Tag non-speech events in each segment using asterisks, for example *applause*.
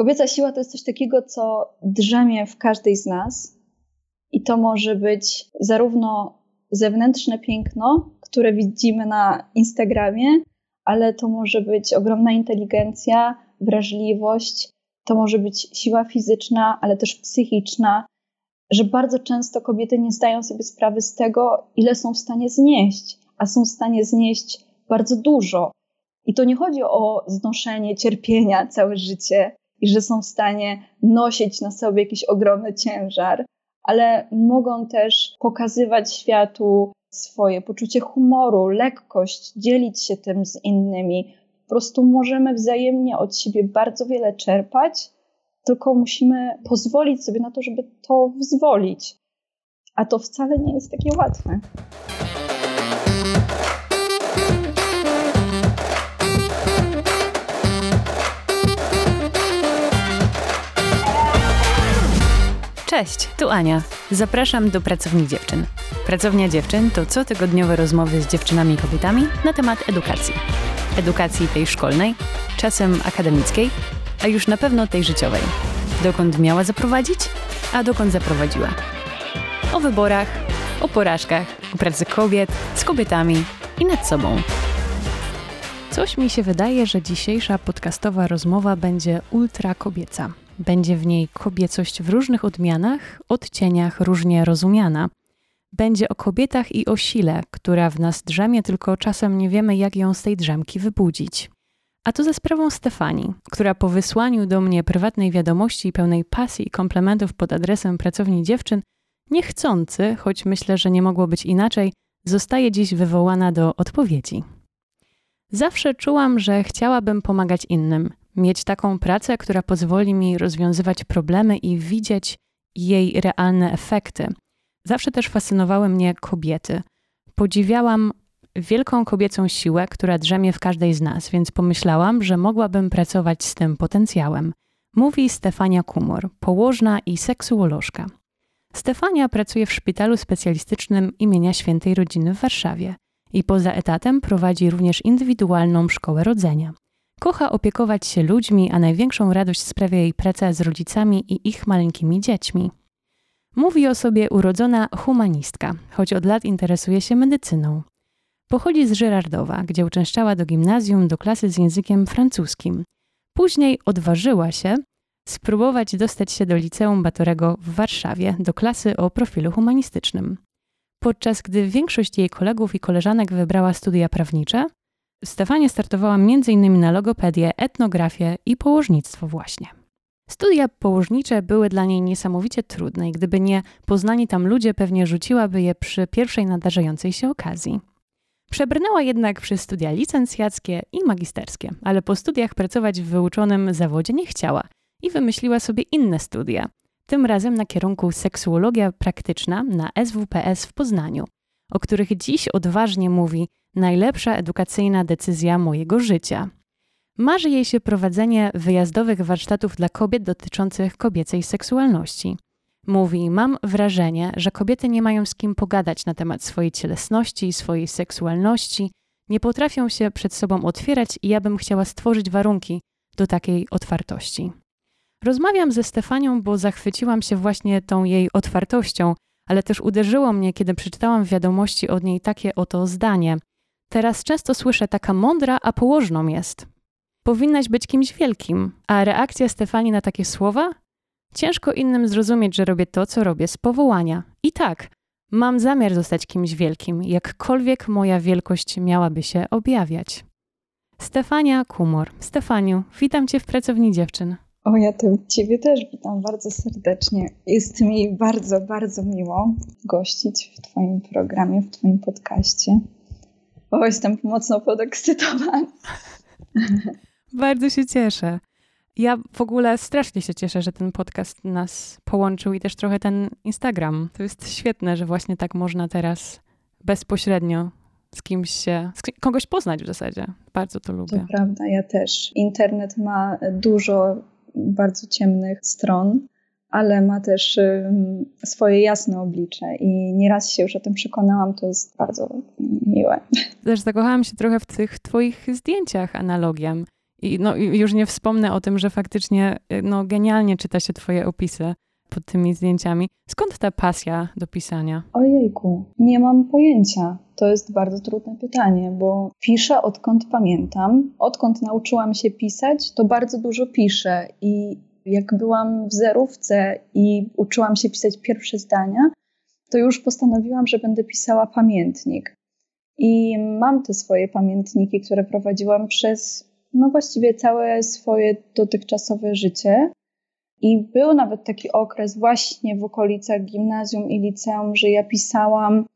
Kobieca siła to jest coś takiego, co drzemie w każdej z nas, i to może być zarówno zewnętrzne piękno, które widzimy na Instagramie, ale to może być ogromna inteligencja, wrażliwość, to może być siła fizyczna, ale też psychiczna, że bardzo często kobiety nie zdają sobie sprawy z tego, ile są w stanie znieść, a są w stanie znieść bardzo dużo. I to nie chodzi o znoszenie cierpienia całe życie i że są w stanie nosić na sobie jakiś ogromny ciężar, ale mogą też pokazywać światu swoje poczucie humoru, lekkość, dzielić się tym z innymi. Po prostu możemy wzajemnie od siebie bardzo wiele czerpać, tylko musimy pozwolić sobie na to, żeby to wyzwolić. A to wcale nie jest takie łatwe. Cześć, tu Ania. Zapraszam do Pracowni Dziewczyn. Pracownia Dziewczyn to cotygodniowe rozmowy z dziewczynami i kobietami na temat edukacji. Edukacji tej szkolnej, czasem akademickiej, a już na pewno tej życiowej. Dokąd miała zaprowadzić, a dokąd zaprowadziła. O wyborach, o porażkach, o pracy kobiet, z kobietami i nad sobą. Coś mi się wydaje, że dzisiejsza podcastowa rozmowa będzie ultra kobieca. Będzie w niej kobiecość w różnych odmianach, odcieniach różnie rozumiana. Będzie o kobietach i o sile, która w nas drzemie, tylko czasem nie wiemy, jak ją z tej drzemki wybudzić. A to za sprawą Stefanii, która po wysłaniu do mnie prywatnej wiadomości pełnej pasji i komplementów pod adresem pracowni dziewczyn, niechcący, choć myślę, że nie mogło być inaczej, zostaje dziś wywołana do odpowiedzi. Zawsze czułam, że chciałabym pomagać innym, mieć taką pracę, która pozwoli mi rozwiązywać problemy i widzieć jej realne efekty. Zawsze też fascynowały mnie kobiety. Podziwiałam wielką kobiecą siłę, która drzemie w każdej z nas, więc pomyślałam, że mogłabym pracować z tym potencjałem. Mówi Stefania Kumor, położna i seksuolożka. Stefania pracuje w szpitalu specjalistycznym imienia Świętej Rodziny w Warszawie i poza etatem prowadzi również indywidualną szkołę rodzenia. Kocha opiekować się ludźmi, a największą radość sprawia jej praca z rodzicami i ich maleńkimi dziećmi. Mówi o sobie urodzona humanistka, choć od lat interesuje się medycyną. Pochodzi z Żyrardowa, gdzie uczęszczała do gimnazjum do klasy z językiem francuskim. Później odważyła się spróbować dostać się do liceum Batorego w Warszawie, do klasy o profilu humanistycznym. Podczas gdy większość jej kolegów i koleżanek wybrała studia prawnicze, Stefania startowała m.in. na logopedię, etnografię i położnictwo właśnie. Studia położnicze były dla niej niesamowicie trudne i gdyby nie poznani tam ludzie, pewnie rzuciłaby je przy pierwszej nadarzającej się okazji. Przebrnęła jednak przez studia licencjackie i magisterskie, ale po studiach pracować w wyuczonym zawodzie nie chciała i wymyśliła sobie inne studia. Tym razem na kierunku seksuologia praktyczna na SWPS w Poznaniu, o których dziś odważnie mówi najlepsza edukacyjna decyzja mojego życia. Marzy jej się prowadzenie wyjazdowych warsztatów dla kobiet dotyczących kobiecej seksualności. Mówi: Mam wrażenie, że kobiety nie mają z kim pogadać na temat swojej cielesności swojej seksualności, nie potrafią się przed sobą otwierać i ja bym chciała stworzyć warunki do takiej otwartości. Rozmawiam ze Stefanią, bo zachwyciłam się właśnie tą jej otwartością, ale też uderzyło mnie, kiedy przeczytałam w wiadomości od niej takie oto zdanie. Teraz często słyszę taka mądra, a położną jest. Powinnaś być kimś wielkim, a reakcja Stefani na takie słowa? Ciężko innym zrozumieć, że robię to, co robię z powołania. I tak, mam zamiar zostać kimś wielkim, jakkolwiek moja wielkość miałaby się objawiać. Stefania Kumor. Stefaniu, witam Cię w Pracowni Dziewczyn. O, ja to Ciebie też witam bardzo serdecznie. Jest mi bardzo, bardzo miło gościć w Twoim programie, w Twoim podcaście. O, jestem mocno podekscytowana. Bardzo się cieszę. Ja w ogóle strasznie się cieszę, że ten podcast nas połączył i też trochę ten Instagram. To jest świetne, że właśnie tak można teraz bezpośrednio z kimś się, z kogoś poznać w zasadzie. Bardzo to lubię. To prawda, ja też. Internet ma dużo bardzo ciemnych stron, ale ma też swoje jasne oblicze i nieraz się już o tym przekonałam, to jest bardzo miłe. Też zakochałam się trochę w tych twoich zdjęciach analogiem I no, już nie wspomnę o tym, że faktycznie no, genialnie czyta się twoje opisy pod tymi zdjęciami. Skąd ta pasja do pisania? Ojejku, nie mam pojęcia. To jest bardzo trudne pytanie, bo piszę odkąd pamiętam. Odkąd nauczyłam się pisać, to bardzo dużo piszę i jak byłam w zerówce i uczyłam się pisać pierwsze zdania, to już postanowiłam, że będę pisała pamiętnik. I mam te swoje pamiętniki, które prowadziłam przez no właściwie całe swoje dotychczasowe życie. I był nawet taki okres właśnie w okolicach gimnazjum i liceum, że ja pisałam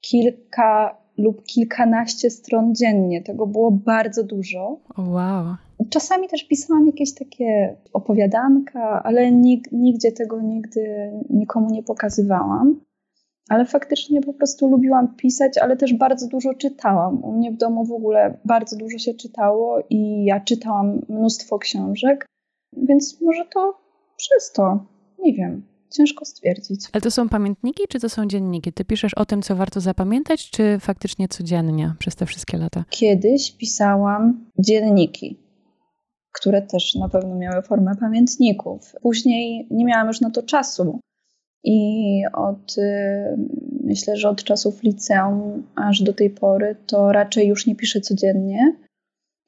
kilka lub kilkanaście stron dziennie. Tego było bardzo dużo. Wow. Czasami też pisałam jakieś takie opowiadanka, ale nig nigdzie tego nigdy nikomu nie pokazywałam. Ale faktycznie po prostu lubiłam pisać, ale też bardzo dużo czytałam. U mnie w domu w ogóle bardzo dużo się czytało i ja czytałam mnóstwo książek, więc może to przez to. Nie wiem. Ciężko stwierdzić. Ale to są pamiętniki, czy to są dzienniki? Ty piszesz o tym, co warto zapamiętać, czy faktycznie codziennie przez te wszystkie lata? Kiedyś pisałam dzienniki, które też na pewno miały formę pamiętników. Później nie miałam już na to czasu. I od, y, myślę, że od czasów liceum aż do tej pory, to raczej już nie piszę codziennie,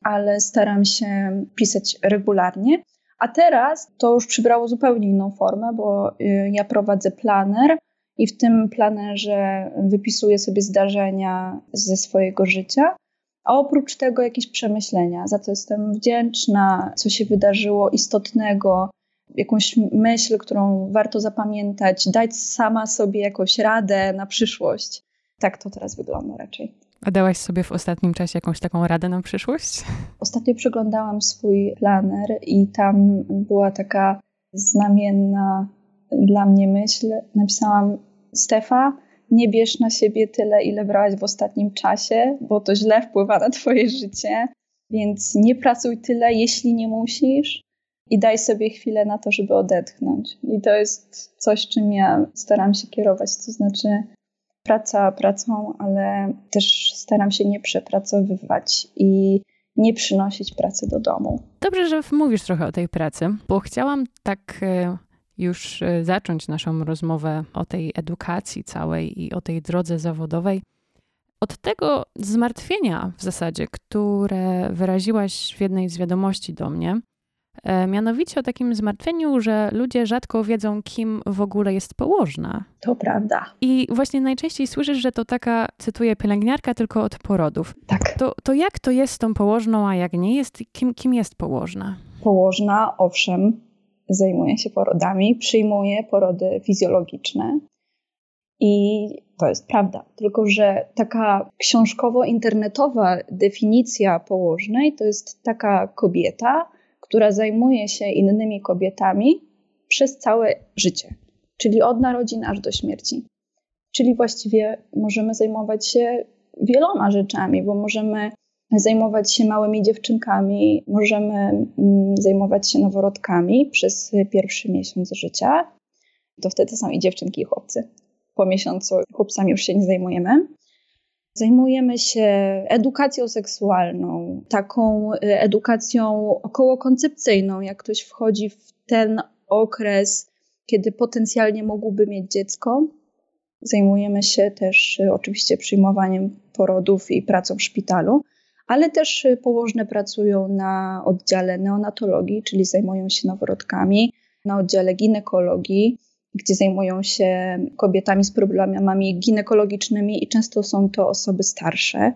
ale staram się pisać regularnie. A teraz to już przybrało zupełnie inną formę, bo y, ja prowadzę planer i w tym planerze wypisuję sobie zdarzenia ze swojego życia, a oprócz tego jakieś przemyślenia, za co jestem wdzięczna, co się wydarzyło istotnego, jakąś myśl, którą warto zapamiętać, dać sama sobie jakąś radę na przyszłość. Tak to teraz wygląda raczej. A dałaś sobie w ostatnim czasie jakąś taką radę na przyszłość? Ostatnio przeglądałam swój planer i tam była taka znamienna dla mnie myśl. Napisałam: Stefa, nie bierz na siebie tyle, ile brałaś w ostatnim czasie, bo to źle wpływa na Twoje życie. Więc nie pracuj tyle, jeśli nie musisz, i daj sobie chwilę na to, żeby odetchnąć. I to jest coś, czym ja staram się kierować. To znaczy, praca pracą, ale też staram się nie przepracowywać i nie przynosić pracy do domu. Dobrze, że mówisz trochę o tej pracy, bo chciałam tak e, już e, zacząć naszą rozmowę o tej edukacji całej i o tej drodze zawodowej. Od tego zmartwienia w zasadzie, które wyraziłaś w jednej z wiadomości do mnie, mianowicie o takim zmartwieniu, że ludzie rzadko wiedzą, kim w ogóle jest położna. To prawda. I właśnie najczęściej słyszysz, że to taka, cytuję, pielęgniarka tylko od porodów. Tak. To, to jak to jest z tą położną, a jak nie jest? Kim, kim jest położna? Położna, owszem, zajmuje się porodami, przyjmuje porody fizjologiczne. I to jest prawda. Tylko, że taka książkowo-internetowa definicja położnej to jest taka kobieta, która zajmuje się innymi kobietami przez całe życie, czyli od narodzin aż do śmierci. Czyli właściwie możemy zajmować się wieloma rzeczami, bo możemy zajmować się małymi dziewczynkami, możemy mm, zajmować się noworodkami przez pierwszy miesiąc życia. To wtedy są i dziewczynki, i chłopcy. Po miesiącu chłopcami już się nie zajmujemy. Zajmujemy się edukacją seksualną, taką y, edukacją okołokoncepcyjną, jak ktoś wchodzi w ten okres, kiedy potencjalnie mógłby mieć dziecko. Zajmujemy się też y, oczywiście przyjmowaniem porodów i pracą w szpitalu, ale też y, położne pracują na oddziale neonatologii, czyli zajmują się noworodkami, na oddziale ginekologii gdzie zajmują się kobietami z problemami ginekologicznymi i często są to osoby starsze.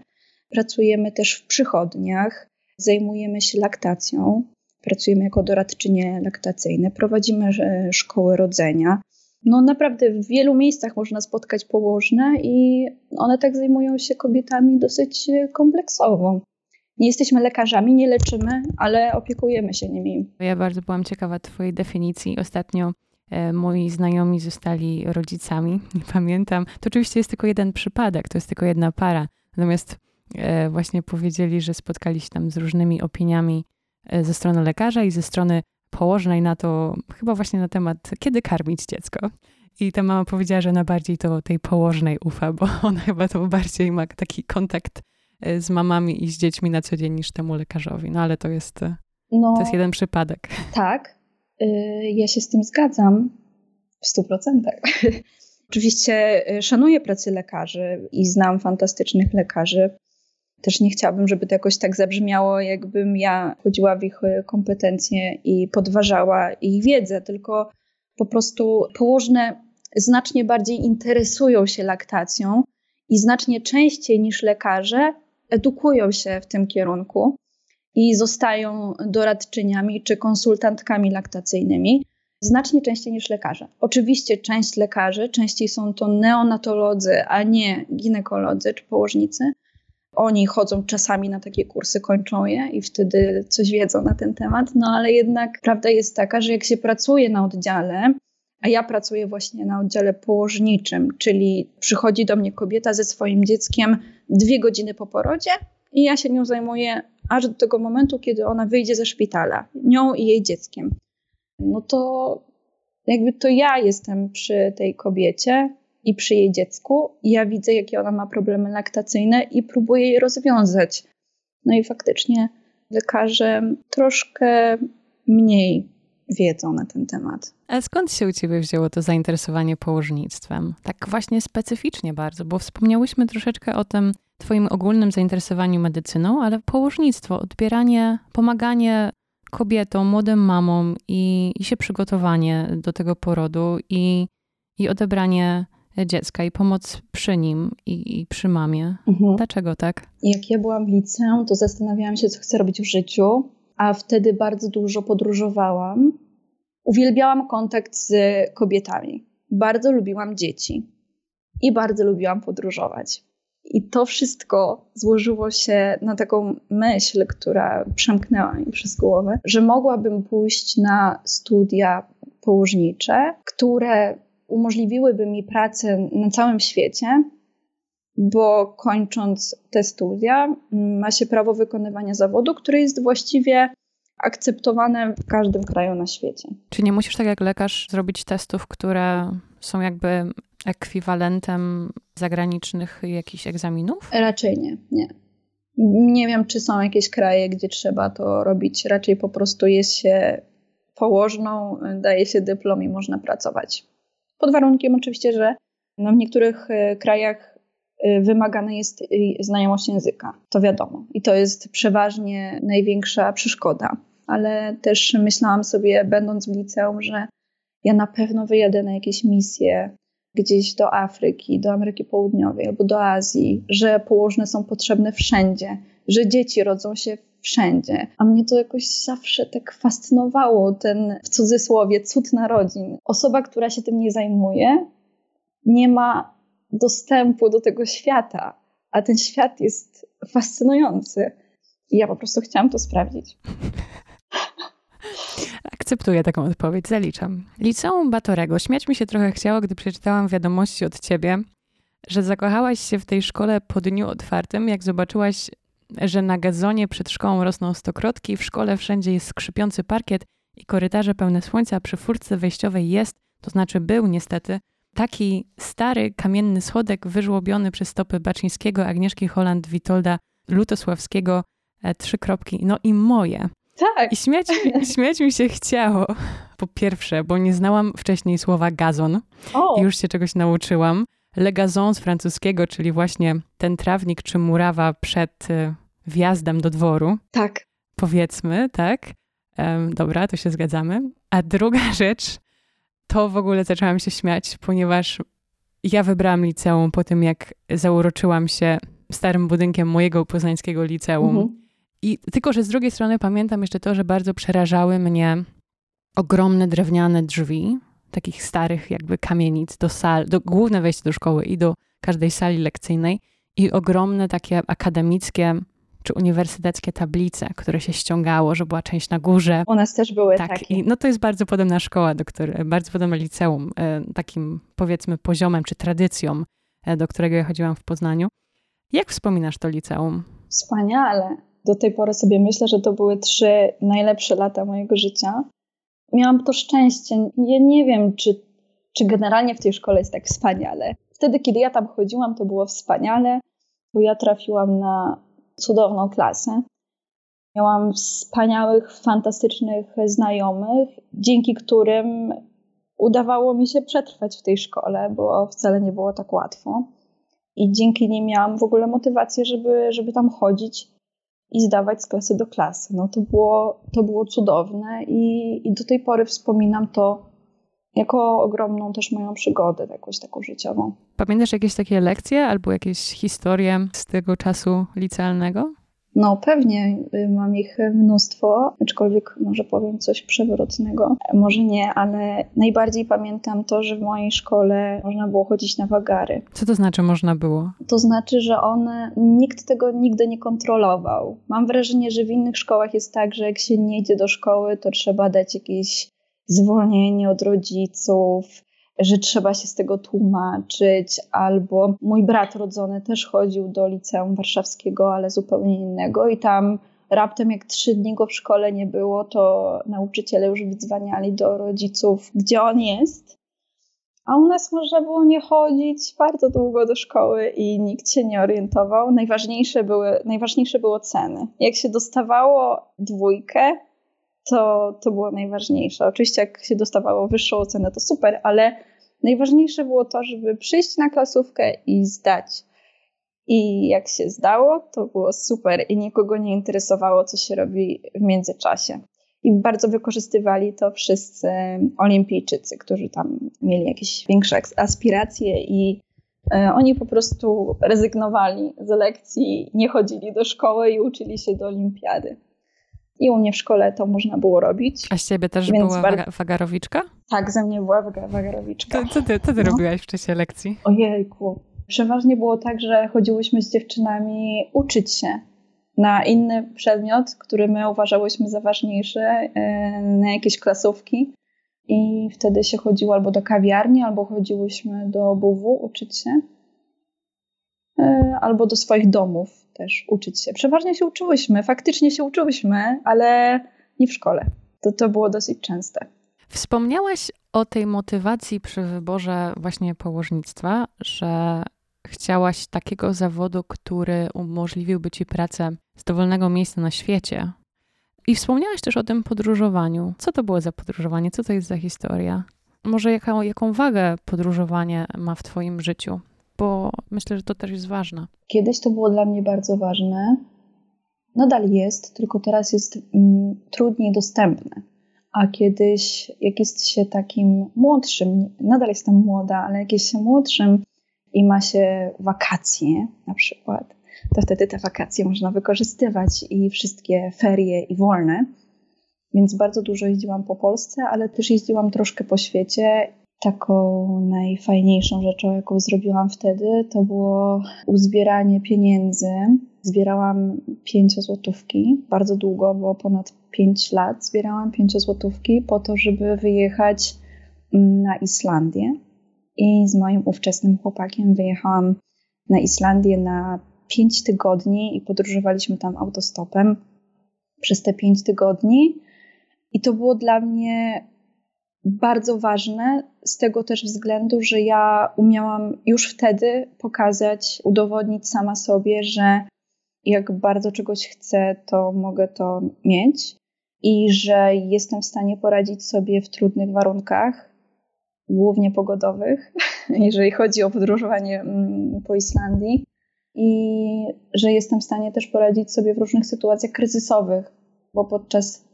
Pracujemy też w przychodniach, zajmujemy się laktacją, pracujemy jako doradczynie laktacyjne, prowadzimy e, szkoły rodzenia. No naprawdę w wielu miejscach można spotkać położne i one tak zajmują się kobietami dosyć kompleksowo. Nie jesteśmy lekarzami, nie leczymy, ale opiekujemy się nimi. Ja bardzo byłam ciekawa Twojej definicji. Ostatnio E, moi znajomi zostali rodzicami, *laughs* nie pamiętam. To oczywiście jest tylko jeden przypadek, to jest tylko jedna para. Natomiast e, właśnie powiedzieli, że spotkali się tam z różnymi opiniami e, ze strony lekarza i ze strony położnej na to, chyba właśnie na temat, kiedy karmić dziecko. I ta mama powiedziała, że ona bardziej to tej położnej ufa, bo *laughs* ona chyba to bardziej ma taki kontakt z mamami i z dziećmi na co dzień niż temu lekarzowi. No ale to jest, no, to jest jeden przypadek. Tak, ja się z tym zgadzam w stu procentach. *laughs* Oczywiście szanuję pracę lekarzy i znam fantastycznych lekarzy. Też nie chciałabym, żeby to jakoś tak zabrzmiało, jakbym ja chodziła w ich kompetencje i podważała ich wiedzę, tylko po prostu położne znacznie bardziej interesują się laktacją i znacznie częściej niż lekarze edukują się w tym kierunku i zostają doradczyniami czy konsultantkami laktacyjnymi znacznie częściej niż lekarze. Oczywiście część lekarzy, częściej są to neonatolodzy, a nie ginekolodzy czy położnicy. Oni chodzą czasami na takie kursy, kończą je i wtedy coś wiedzą na ten temat, no ale jednak prawda jest taka, że jak się pracuje na oddziale, a ja pracuję właśnie na oddziale położniczym, czyli przychodzi do mnie kobieta ze swoim dzieckiem dwie godziny po porodzie i ja się nią zajmuję aż do tego momentu, kiedy ona wyjdzie ze szpitala, nią i jej dzieckiem. No to jakby to ja jestem przy tej kobiecie i przy jej dziecku i ja widzę, jakie ona ma problemy laktacyjne i próbuję je rozwiązać. No i faktycznie lekarze troszkę mniej wiedzą na ten temat. A skąd się u Ciebie wzięło to zainteresowanie położnictwem? Tak właśnie specyficznie bardzo, bo wspomniałyśmy troszeczkę o tym Twoim ogólnym zainteresowaniu medycyną, ale położnictwo, odbieranie, pomaganie kobietom, młodym mamom i, i się przygotowanie do tego porodu i, i odebranie dziecka i pomoc przy nim i, i przy mamie. Mhm. Dlaczego tak? Jak ja byłam w liceum, to zastanawiałam się, co chcę robić w życiu a wtedy bardzo dużo podróżowałam. Uwielbiałam kontakt z kobietami. Bardzo lubiłam dzieci i bardzo lubiłam podróżować. I to wszystko złożyło się na taką myśl, która przemknęła mi przez głowę, że mogłabym pójść na studia położnicze, które umożliwiłyby mi pracę na całym świecie, bo kończąc te studia ma się prawo wykonywania zawodu, które jest właściwie akceptowane w każdym kraju na świecie. Czy nie musisz tak jak lekarz zrobić testów, które są jakby ekwiwalentem zagranicznych jakichś egzaminów? Raczej nie, nie. Nie wiem, czy są jakieś kraje, gdzie trzeba to robić. Raczej po prostu jest się położną, daje się dyplom i można pracować. Pod warunkiem oczywiście, że no w niektórych e, krajach Y, wymagana jest y, znajomość języka. To wiadomo. I to jest przeważnie największa przeszkoda. Ale też myślałam sobie, będąc w liceum, że ja na pewno wyjadę na jakieś misje gdzieś do Afryki, do Ameryki Południowej albo do Azji, że położne są potrzebne wszędzie, że dzieci rodzą się wszędzie. A mnie to jakoś zawsze tak fascynowało, ten w cudzysłowie cud narodzin. Osoba, która się tym nie zajmuje, nie ma dostępu do tego świata, a ten świat jest fascynujący. I ja po prostu chciałam to sprawdzić. *laughs* Akceptuję taką odpowiedź, zaliczam. Liceum Batorego. Śmiać mi się trochę chciało, gdy przeczytałam wiadomości od ciebie, że zakochałaś się w tej szkole po dniu otwartym, jak zobaczyłaś, że na gazonie przed szkołą rosną stokrotki, w szkole wszędzie jest skrzypiący parkiet i korytarze pełne słońca, przy furtce wejściowej jest, to znaczy był niestety, taki stary kamienny schodek wyżłobiony przez stopy Baczyńskiego, Agnieszki Holland, Witolda Lutosławskiego, e, trzy kropki, no i moje. Tak. I śmiać, *laughs* śmiać mi się chciało. Po pierwsze, bo nie znałam wcześniej słowa gazon i już się czegoś nauczyłam. Le gazon z francuskiego, czyli właśnie ten trawnik czy murawa przed e, wjazdem do dworu. Tak. Powiedzmy, tak. Um, dobra, to się zgadzamy. A druga *laughs* rzecz, to w ogóle zaczęłam się śmiać, ponieważ ja wybrałam liceum po tym, jak zauroczyłam się starym budynkiem mojego poznańskiego liceum. Mhm. I tylko, że z drugiej strony pamiętam jeszcze to, że bardzo przerażały mnie ogromne drewniane drzwi, takich starych jakby kamienic do sal, do główne wejście do szkoły i do każdej sali lekcyjnej i ogromne takie akademickie czy uniwersyteckie tablice, które się ściągało, że była część na górze. U nas też były tak, takie. I, no to jest bardzo podobna szkoła, do której, bardzo podobne liceum, e, takim powiedzmy poziomem czy tradycją, e, do którego ja chodziłam w Poznaniu. Jak wspominasz to liceum? Wspaniale. Do tej pory sobie myślę, że to były trzy najlepsze lata mojego życia. Miałam to szczęście. Ja nie wiem, czy, czy generalnie w tej szkole jest tak wspaniale. Wtedy, kiedy ja tam chodziłam, to było wspaniale, bo ja trafiłam na cudowną klasę. Miałam wspaniałych, fantastycznych znajomych, dzięki którym udawało mi się przetrwać w tej szkole, bo wcale nie było tak łatwo. I dzięki nim miałam w ogóle motywację, żeby, żeby tam chodzić i zdawać z klasy do klasy. No to było, to było cudowne i, i do tej pory wspominam to jako ogromną też moją przygodę jakąś taką życiową. Pamiętasz jakieś takie lekcje albo jakieś historie z tego czasu licealnego? No pewnie y, mam ich mnóstwo, aczkolwiek może powiem coś przewrotnego. Może nie, ale najbardziej pamiętam to, że w mojej szkole można było chodzić na wagary. Co to znaczy można było? To znaczy, że one, nikt tego nigdy nie kontrolował. Mam wrażenie, że w innych szkołach jest tak, że jak się nie idzie do szkoły, to trzeba dać jakieś zwolnienie od rodziców, że trzeba się z tego tłumaczyć, albo mój brat rodzony też chodził do liceum warszawskiego, ale zupełnie innego i tam raptem jak trzy dni go w szkole nie było, to nauczyciele już wydzwaniali do rodziców, gdzie on jest. A u nas można było nie chodzić bardzo długo do szkoły i nikt się nie orientował. Najważniejsze były, najważniejsze były ceny. Jak się dostawało dwójkę, to, to było najważniejsze. Oczywiście, jak się dostawało wyższą ocenę, to super, ale najważniejsze było to, żeby przyjść na klasówkę i zdać. I jak się zdało, to było super i nikogo nie interesowało, co się robi w międzyczasie. I bardzo wykorzystywali to wszyscy olimpijczycy, którzy tam mieli jakieś większe aspiracje i e, oni po prostu rezygnowali z lekcji, nie chodzili do szkoły i uczyli się do olimpiady. I u mnie w szkole to można było robić. A z ciebie też była bardzo... wagarowiczka? Tak, ze mnie była wagarowiczka. To, co ty, co ty no. robiłaś w czasie lekcji? Ojejku. Przeważnie było tak, że chodziłyśmy z dziewczynami uczyć się na inny przedmiot, który my uważałyśmy za ważniejszy, e, na jakieś klasówki. I wtedy się chodziło albo do kawiarni, albo chodziłyśmy do BW uczyć się, albo do swoich domów też uczyć się. Przeważnie się uczyłyśmy, faktycznie się uczyłyśmy, ale nie w szkole. To, to było dosyć częste. Wspomniałaś o tej motywacji przy wyborze właśnie położnictwa, że chciałaś takiego zawodu, który umożliwiłby ci pracę z dowolnego miejsca na świecie. I wspomniałaś też o tym podróżowaniu. Co to było za podróżowanie? Co to jest za historia? Może jaką wagę podróżowanie ma w Twoim życiu? Bo myślę, że to też jest ważne. Kiedyś to było dla mnie bardzo ważne. Nadal jest, tylko teraz jest mm, trudniej dostępne. A kiedyś, jak jest się takim młodszym, nadal jestem młoda, ale jak jest się młodszym i ma się wakacje na przykład, to wtedy te wakacje można wykorzystywać i wszystkie ferie i wolne. Więc bardzo dużo jeździłam po Polsce, ale też jeździłam troszkę po świecie Taką najfajniejszą rzeczą, jaką zrobiłam wtedy, to było uzbieranie pieniędzy. Zbierałam pięciozłotówki bardzo długo, bo ponad pięć lat zbierałam pięciozłotówki po to, żeby wyjechać na Islandię. I z moim ówczesnym chłopakiem wyjechałam na Islandię na pięć tygodni i podróżowaliśmy tam autostopem przez te pięć tygodni. I to było dla mnie bardzo ważne z tego też względu, że ja umiałam już wtedy pokazać, udowodnić sama sobie, że jak bardzo czegoś chcę, to mogę to mieć i że jestem w stanie poradzić sobie w trudnych warunkach, głównie pogodowych, *laughs* jeżeli chodzi o podróżowanie mm, po Islandii, i że jestem w stanie też poradzić sobie w różnych sytuacjach kryzysowych, bo podczas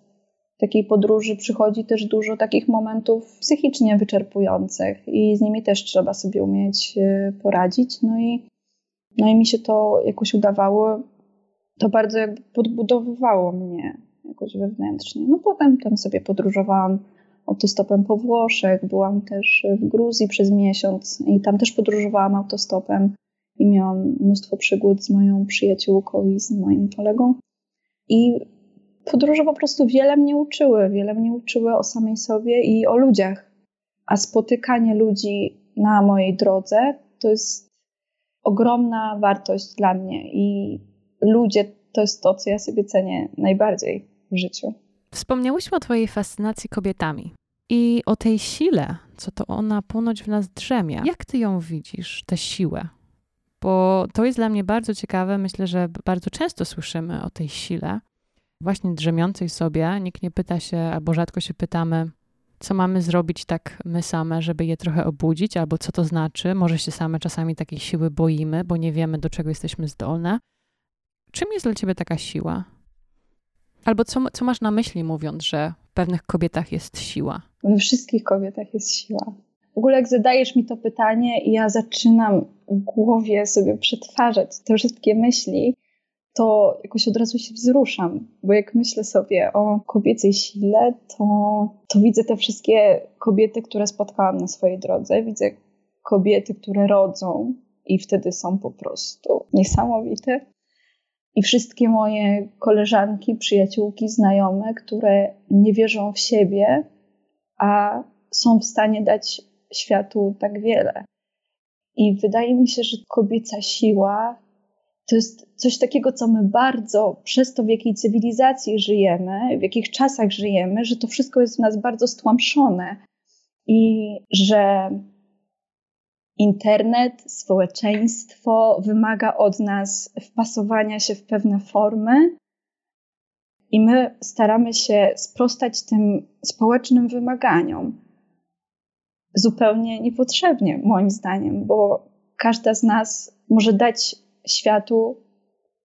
takiej podróży przychodzi też dużo takich momentów psychicznie wyczerpujących i z nimi też trzeba sobie umieć e, poradzić. No i, no i mi się to jakoś udawało. To bardzo jakby podbudowywało mnie jakoś wewnętrznie. No potem tam sobie podróżowałam autostopem po Włoszech, byłam też w Gruzji przez miesiąc i tam też podróżowałam autostopem i miałam mnóstwo przygód z moją przyjaciółką i z moim kolegą. I podróże po prostu wiele mnie uczyły, wiele mnie uczyły o samej sobie i o ludziach. A spotykanie ludzi na mojej drodze to jest ogromna wartość dla mnie i ludzie to jest to, co ja sobie cenię najbardziej w życiu. Wspomniałyśmy o Twojej fascynacji kobietami i o tej sile, co to ona ponoć w nas drzemie. Jak Ty ją widzisz, tę siłę? bo to jest dla mnie bardzo ciekawe. Myślę, że bardzo często słyszymy o tej sile, właśnie drzemiącej sobie. Nikt nie pyta się, albo rzadko się pytamy, co mamy zrobić tak my same, żeby je trochę obudzić, albo co to znaczy. Może się same czasami takiej siły boimy, bo nie wiemy, do czego jesteśmy zdolne. Czym jest dla ciebie taka siła? Albo co, co masz na myśli, mówiąc, że w pewnych kobietach jest siła? We wszystkich kobietach jest siła. W ogóle, jak zadajesz mi to pytanie, i ja zaczynam w głowie sobie przetwarzać te wszystkie myśli, to jakoś od razu się wzruszam, bo jak myślę sobie o kobiecej sile, to, to widzę te wszystkie kobiety, które spotkałam na swojej drodze. Widzę kobiety, które rodzą i wtedy są po prostu niesamowite. I wszystkie moje koleżanki, przyjaciółki, znajome, które nie wierzą w siebie, a są w stanie dać światu tak wiele. I wydaje mi się, że kobieca siła to jest coś takiego, co my bardzo, przez to w jakiej cywilizacji żyjemy, w jakich czasach żyjemy, że to wszystko jest w nas bardzo stłamszone i że internet, społeczeństwo wymaga od nas wpasowania się w pewne formy. I my staramy się sprostać tym społecznym wymaganiom. Zupełnie niepotrzebnie, moim zdaniem, bo każda z nas może dać światu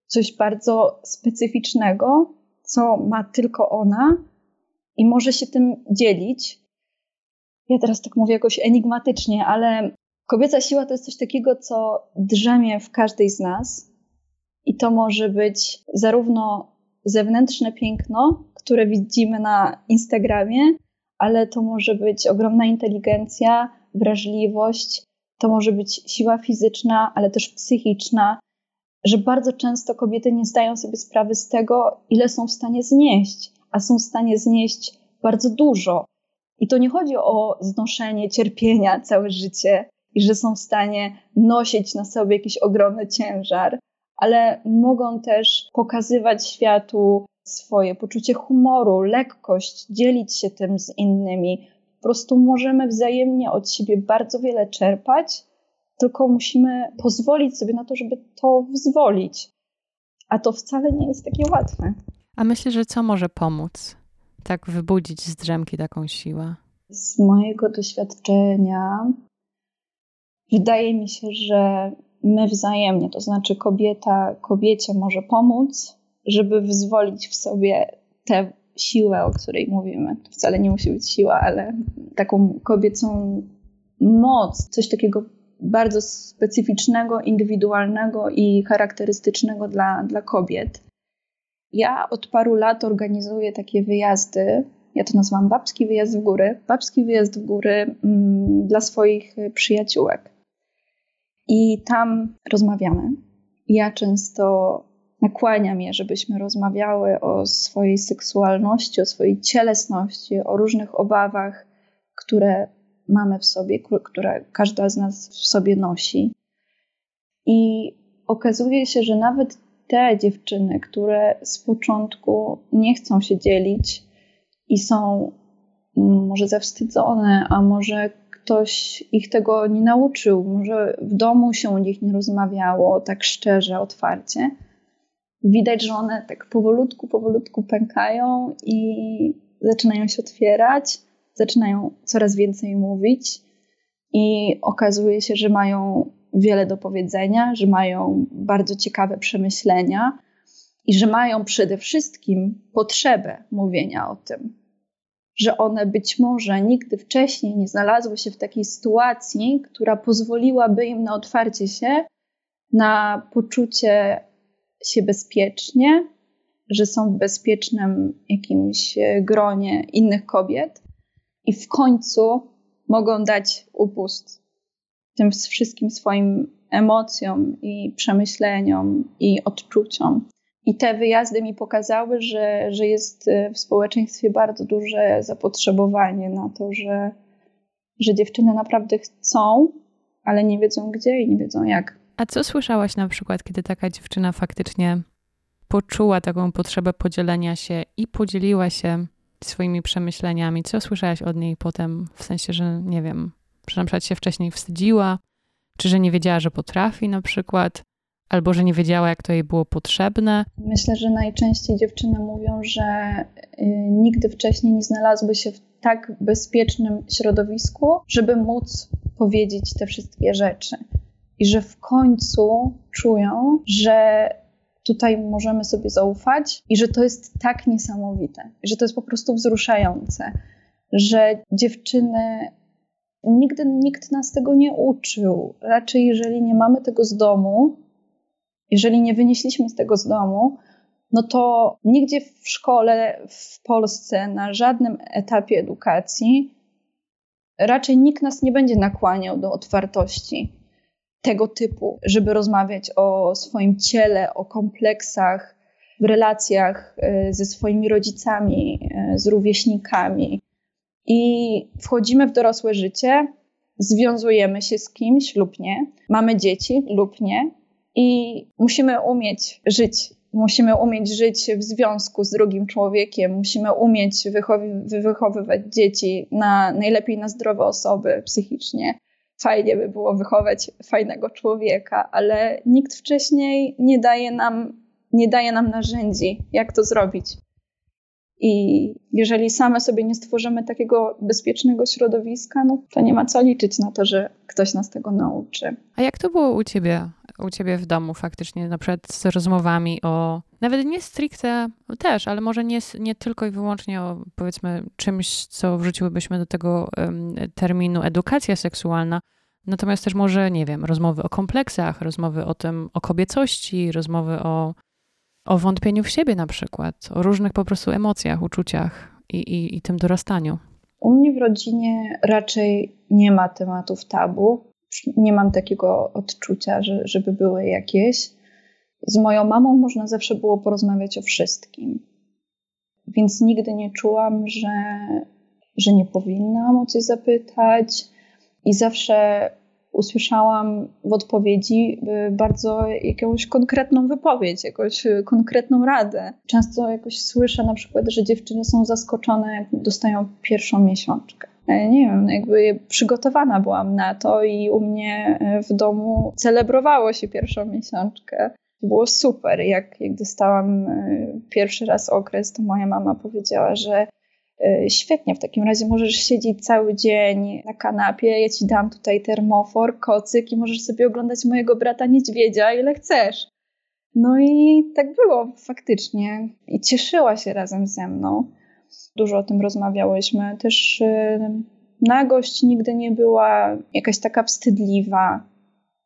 coś bardzo specyficznego, co ma tylko ona i może się tym dzielić. Ja teraz tak mówię jakoś enigmatycznie, ale kobieca siła to jest coś takiego, co drzemie w każdej z nas. I to może być zarówno zewnętrzne piękno, które widzimy na Instagramie, ale to może być ogromna inteligencja, wrażliwość, to może być siła fizyczna, ale też psychiczna, że bardzo często kobiety nie zdają sobie sprawy z tego, ile są w stanie znieść, a są w stanie znieść bardzo dużo. I to nie chodzi o znoszenie cierpienia całe życie i że są w stanie nosić na sobie jakiś ogromny ciężar, ale mogą też pokazywać światu swoje poczucie humoru, lekkość, dzielić się tym z innymi. Po prostu możemy wzajemnie od siebie bardzo wiele czerpać tylko musimy pozwolić sobie na to, żeby to wyzwolić. A to wcale nie jest takie łatwe. A myślę, że co może pomóc? Tak wybudzić z drzemki taką siłę? Z mojego doświadczenia wydaje mi się, że my wzajemnie, to znaczy kobieta kobiecie może pomóc, żeby wyzwolić w sobie tę siłę, o której mówimy. To wcale nie musi być siła, ale taką kobiecą moc, coś takiego bardzo specyficznego, indywidualnego i charakterystycznego dla, dla kobiet. Ja od paru lat organizuję takie wyjazdy. Ja to nazywam babski wyjazd w góry. Babski wyjazd w góry mm, dla swoich przyjaciółek. I tam rozmawiamy. Ja często nakłaniam je, żebyśmy rozmawiały o swojej seksualności, o swojej cielesności, o różnych obawach, które mamy w sobie, które każda z nas w sobie nosi. I okazuje się, że nawet te dziewczyny, które z początku nie chcą się dzielić i są mm, może zawstydzone, a może ktoś ich tego nie nauczył, może w domu się o nich nie rozmawiało tak szczerze, otwarcie. Widać, że one tak powolutku, powolutku pękają i zaczynają się otwierać zaczynają coraz więcej mówić i okazuje się, że mają wiele do powiedzenia, że mają bardzo ciekawe przemyślenia i że mają przede wszystkim potrzebę mówienia o tym. Że one być może nigdy wcześniej nie znalazły się w takiej sytuacji, która pozwoliłaby im na otwarcie się, na poczucie się bezpiecznie, że są w bezpiecznym jakimś gronie innych kobiet i w końcu mogą dać upust tym wszystkim swoim emocjom i przemyśleniom i odczuciom. I te wyjazdy mi pokazały, że, że jest w społeczeństwie bardzo duże zapotrzebowanie na to, że, że dziewczyny naprawdę chcą, ale nie wiedzą gdzie i nie wiedzą jak. A co słyszałaś na przykład, kiedy taka dziewczyna faktycznie poczuła taką potrzebę podzielenia się i podzieliła się swoimi przemyśleniami. Co słyszałaś od niej potem, w sensie, że nie wiem, że na przykład się wcześniej wstydziła, Czy że nie wiedziała, że potrafi na przykład, albo że nie wiedziała, jak to jej było potrzebne? Myślę, że najczęściej dziewczyny mówią, że y, nigdy wcześniej nie znalazły się w tak bezpiecznym środowisku, żeby móc powiedzieć te wszystkie rzeczy. I że w końcu czują, że tutaj możemy sobie zaufać i że to jest tak niesamowite, że to jest po prostu wzruszające, że dziewczyny nigdy nikt nas tego nie uczył. Raczej, jeżeli nie mamy tego z domu, jeżeli nie wynieśliśmy z tego z domu, no to nigdzie w szkole w Polsce, na żadnym etapie edukacji, raczej nikt nas nie będzie nakłaniał do otwartości tego typu, żeby rozmawiać o swoim ciele, o kompleksach, w relacjach e, ze swoimi rodzicami, e, z rówieśnikami. I wchodzimy w dorosłe życie, związujemy się z kimś lub nie, mamy dzieci lub nie, i musimy umieć żyć. Musimy umieć żyć w związku z drugim człowiekiem, musimy umieć wychowywać dzieci na najlepiej na zdrowe osoby psychicznie fajnie by było wychować fajnego człowieka, ale nikt wcześniej nie daje nam, nie daje nam narzędzi, jak to zrobić. I jeżeli same sobie nie stworzymy takiego bezpiecznego środowiska, no to nie ma co liczyć na to, że ktoś nas tego nauczy. A jak to było u ciebie, u ciebie w domu faktycznie, na przykład z rozmowami o, nawet nie stricte też, ale może nie, nie tylko i wyłącznie o powiedzmy czymś, co wrzuciłybyśmy do tego um, terminu edukacja seksualna, natomiast też może, nie wiem, rozmowy o kompleksach, rozmowy o tym, o kobiecości, rozmowy o o wątpieniu w siebie na przykład, o różnych po prostu emocjach, uczuciach i, i, i tym dorastaniu? U mnie w rodzinie raczej nie ma tematów tabu. Nie mam takiego odczucia, że, żeby były jakieś. Z moją mamą można zawsze było porozmawiać o wszystkim. Więc nigdy nie czułam, że, że nie powinnam o coś zapytać. I zawsze usłyszałam w odpowiedzi y, bardzo jakąś konkretną wypowiedź, jakąś y, konkretną radę. Często jakoś słyszę na przykład, że dziewczyny są zaskoczone, jak dostają pierwszą miesiączkę. Nie wiem, jakby przygotowana byłam na to i u mnie y, w domu celebrowało się pierwszą miesiączkę. Było super. Jak, jak dostałam pierwszy raz okres, to moja mama powiedziała, że E, świetnie, w takim razie możesz siedzieć cały dzień na kanapie, ja ci dam tutaj termofor, kocyk i możesz sobie oglądać mojego brata niedźwiedzia ile chcesz. No i tak było faktycznie. I cieszyła się razem ze mną. Dużo o tym rozmawiałyśmy. Też yy, nagość nigdy nie była jakaś taka wstydliwa.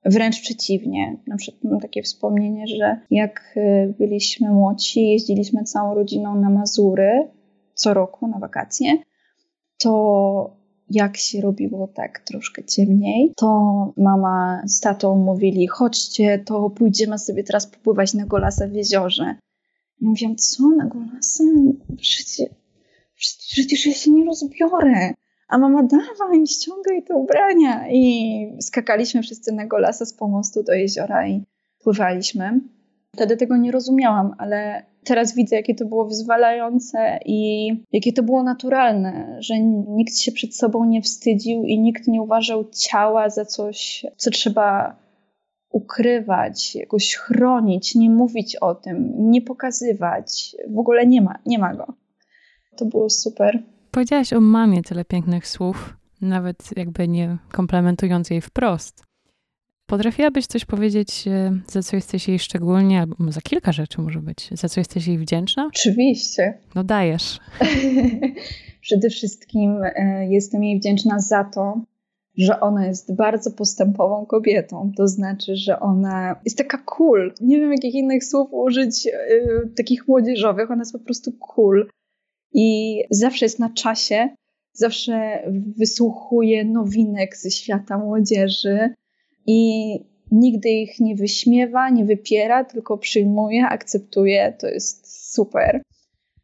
Wręcz przeciwnie. Na przykład mam takie wspomnienie, że jak e, byliśmy młodsi, jeździliśmy całą rodziną na Mazury co roku na wakacje, to jak się robiło tak troszkę ciemniej, to mama z tatą mówili: chodźcie, to pójdziemy sobie teraz popływać na golasa w jeziorze. Ja mówiłam, co na golasa? Przecież, przecież ja się nie rozbiorę. A mama, dawaj, ściągaj te ubrania. I skakaliśmy wszyscy na golasa z pomostu do jeziora i pływaliśmy. Wtedy tego nie rozumiałam, ale teraz widzę, jakie to było wyzwalające i jakie to było naturalne, że nikt się przed sobą nie wstydził i nikt nie uważał ciała za coś, co trzeba ukrywać, jakoś chronić, nie mówić o tym, nie pokazywać. W ogóle nie ma, nie ma go. To było super. Powiedziałaś o mamie tyle pięknych słów, nawet jakby nie komplementując jej wprost. Potrafiłabyś coś powiedzieć, e, za co jesteś jej szczególnie, albo za kilka rzeczy może być, za co jesteś jej wdzięczna? Oczywiście. No dajesz. *laughs* Przede wszystkim e, jestem jej wdzięczna za to, że ona jest bardzo postępową kobietą. To znaczy, że ona jest taka cool. Nie wiem, jakich innych słów użyć, yy, takich młodzieżowych. Ona jest po prostu cool. I zawsze jest na czasie, zawsze wysłuchuje nowinek ze świata młodzieży i nigdy ich nie wyśmiewa, nie wypiera, tylko przyjmuje, akceptuje. To jest super.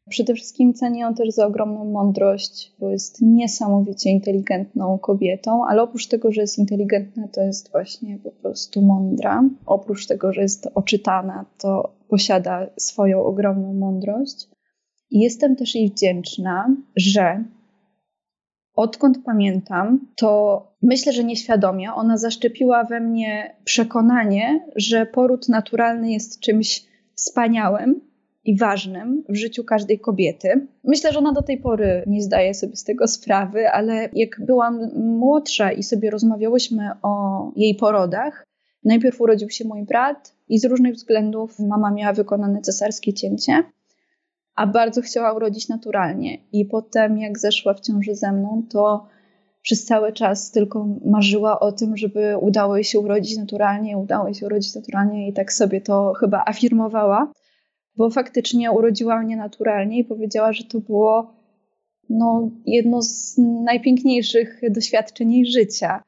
Przede wszystkim cenię ją też za ogromną mądrość, bo jest niesamowicie inteligentną kobietą, ale oprócz tego, że jest inteligentna, to jest właśnie po prostu mądra. Oprócz tego, że jest oczytana, to posiada swoją ogromną mądrość. I jestem też jej wdzięczna, że odkąd pamiętam, to myślę, że nieświadomie ona zaszczepiła we mnie przekonanie, że poród naturalny jest czymś wspaniałym i ważnym w życiu każdej kobiety. Myślę, że ona do tej pory nie zdaje sobie z tego sprawy, ale jak byłam młodsza i sobie rozmawiałyśmy o jej porodach, najpierw urodził się mój brat i z różnych względów mama miała wykonane cesarskie cięcie a bardzo chciała urodzić naturalnie. I potem, jak zeszła w ciąży ze mną, to przez cały czas tylko marzyła o tym, żeby udało jej się urodzić naturalnie, udało jej się urodzić naturalnie i tak sobie to chyba afirmowała, bo faktycznie urodziła mnie naturalnie i powiedziała, że to było no, jedno z najpiękniejszych doświadczeń jej życia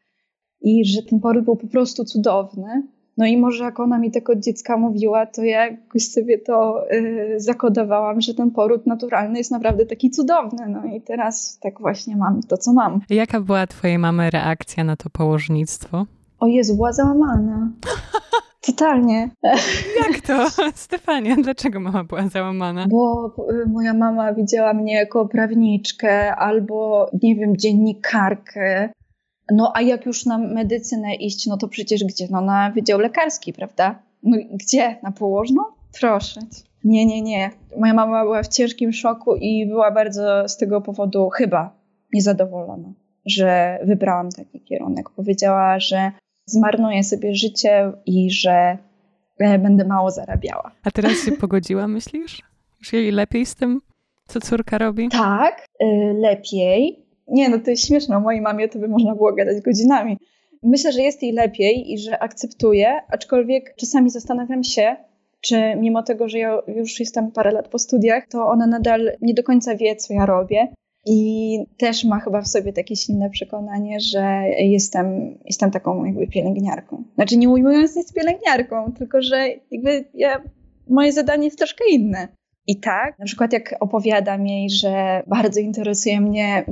i że ten poród był po prostu cudowny. No i może jak ona mi tak od dziecka mówiła, to ja jakoś sobie to y, zakodowałam, że ten poród naturalny jest naprawdę taki cudowny. No i teraz tak właśnie mam to, co mam. Jaka była twojej mamy reakcja na to położnictwo? O Jezu, była załamana. *laughs* Totalnie. Jak to? *laughs* Stefania, dlaczego mama była załamana? Bo y, moja mama widziała mnie jako prawniczkę albo, nie wiem, dziennikarkę no a jak już na medycynę iść, no to przecież gdzie? No na Wydział Lekarski, prawda? No gdzie? Na położną? Proszę. Nie, nie, nie. Moja mama była w ciężkim szoku i była bardzo z tego powodu chyba niezadowolona, że wybrałam taki kierunek. Powiedziała, że zmarnuję sobie życie i że e, będę mało zarabiała. A teraz się pogodziła, myślisz? Już jej lepiej z tym, co córka robi? Tak, y, lepiej. Nie, no to jest śmieszne. O mojej mamie to by można było gadać godzinami. Myślę, że jest jej lepiej i że akceptuje, aczkolwiek czasami zastanawiam się, czy mimo tego, że ja już jestem parę lat po studiach, to ona nadal nie do końca wie, co ja robię. I też ma chyba w sobie takie silne przekonanie, że jestem, jestem taką jakby pielęgniarką. Znaczy nie ujmując nic pielęgniarką, tylko że jakby ja, moje zadanie jest troszkę inne. I tak, na przykład jak opowiadam jej, że bardzo interesuje mnie,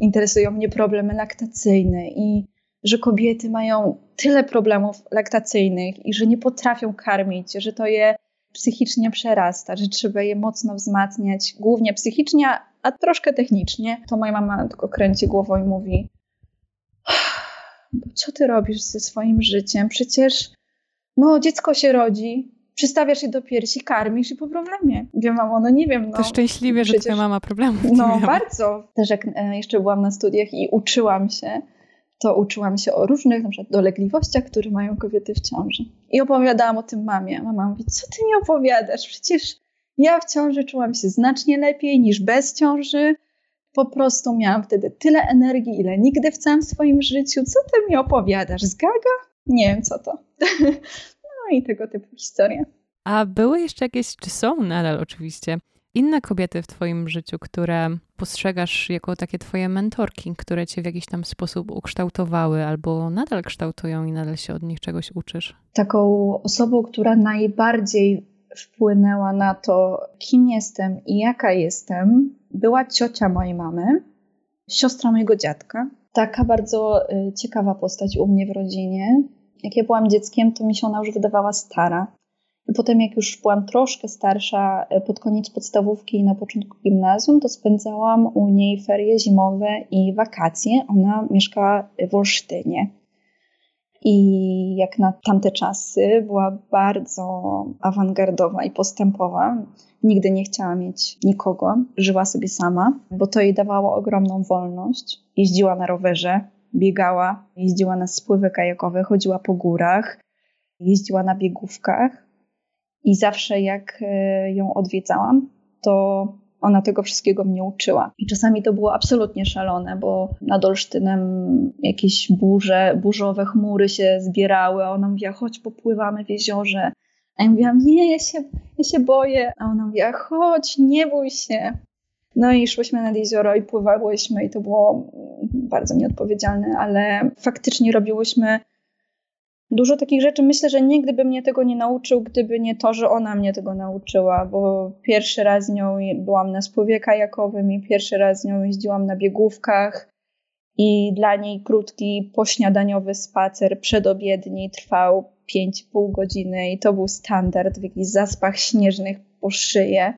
interesują mnie problemy laktacyjne i że kobiety mają tyle problemów laktacyjnych i że nie potrafią karmić, że to je psychicznie przerasta, że trzeba je mocno wzmacniać, głównie psychicznie, a troszkę technicznie, to moja mama tylko kręci głową i mówi: Co ty robisz ze swoim życiem? Przecież no, dziecko się rodzi, przystawiasz je do piersi, karmisz i po problemie. Wiem, mamo, no nie wiem. No, to szczęśliwie, przecież... że twoja mama problemów No miała. bardzo. Też jak e, jeszcze byłam na studiach i uczyłam się, to uczyłam się o różnych na przykład dolegliwościach, które mają kobiety w ciąży. I opowiadałam o tym mamie. Mama mówi, co ty mi opowiadasz? Przecież ja w ciąży czułam się znacznie lepiej niż bez ciąży. Po prostu miałam wtedy tyle energii, ile nigdy w całym swoim życiu. Co ty mi opowiadasz? Z gaga? Nie wiem, co to. *laughs* I tego typu historie. A były jeszcze jakieś, czy są nadal oczywiście, inne kobiety w Twoim życiu, które postrzegasz jako takie Twoje mentorki, które Cię w jakiś tam sposób ukształtowały albo nadal kształtują i nadal się od nich czegoś uczysz? Taką osobą, która najbardziej wpłynęła na to, kim jestem i jaka jestem, była ciocia mojej mamy, siostra mojego dziadka. Taka bardzo y, ciekawa postać u mnie w rodzinie jak ja byłam dzieckiem, to mi się ona już wydawała stara. I potem, jak już byłam troszkę starsza, e, pod koniec podstawówki i na początku gimnazjum, to spędzałam u niej ferie zimowe i wakacje. Ona mieszkała w Olsztynie. I jak na tamte czasy była bardzo awangardowa i postępowa. Nigdy nie chciała mieć nikogo, żyła sobie sama, bo to jej dawało ogromną wolność. Jeździła na rowerze, biegała, jeździła na spływy kajakowe, chodziła po górach, jeździła na biegówkach i zawsze jak e, ją odwiedzałam, to ona tego wszystkiego mnie uczyła. I czasami to było absolutnie szalone, bo nad Olsztynem jakieś burze, burzowe chmury się zbierały, a ona mówiła, chodź popływamy w jeziorze. A ja mówiłam, nie, ja się, ja się boję. A ona mówiła, chodź, nie bój się. No i szłyśmy nad jezioro i pływałyśmy i to było bardzo nieodpowiedzialne, ale faktycznie robiłyśmy dużo takich rzeczy. Myślę, że nigdy by mnie tego nie nauczył, gdyby nie to, że ona mnie tego nauczyła, bo pierwszy raz z nią byłam na spływie kajakowym i pierwszy raz z nią jeździłam na biegówkach i dla niej krótki pośniadaniowy spacer przedobiedni trwał 5,5 godziny i to był standard w jakichś zaspach śnieżnych po szyję.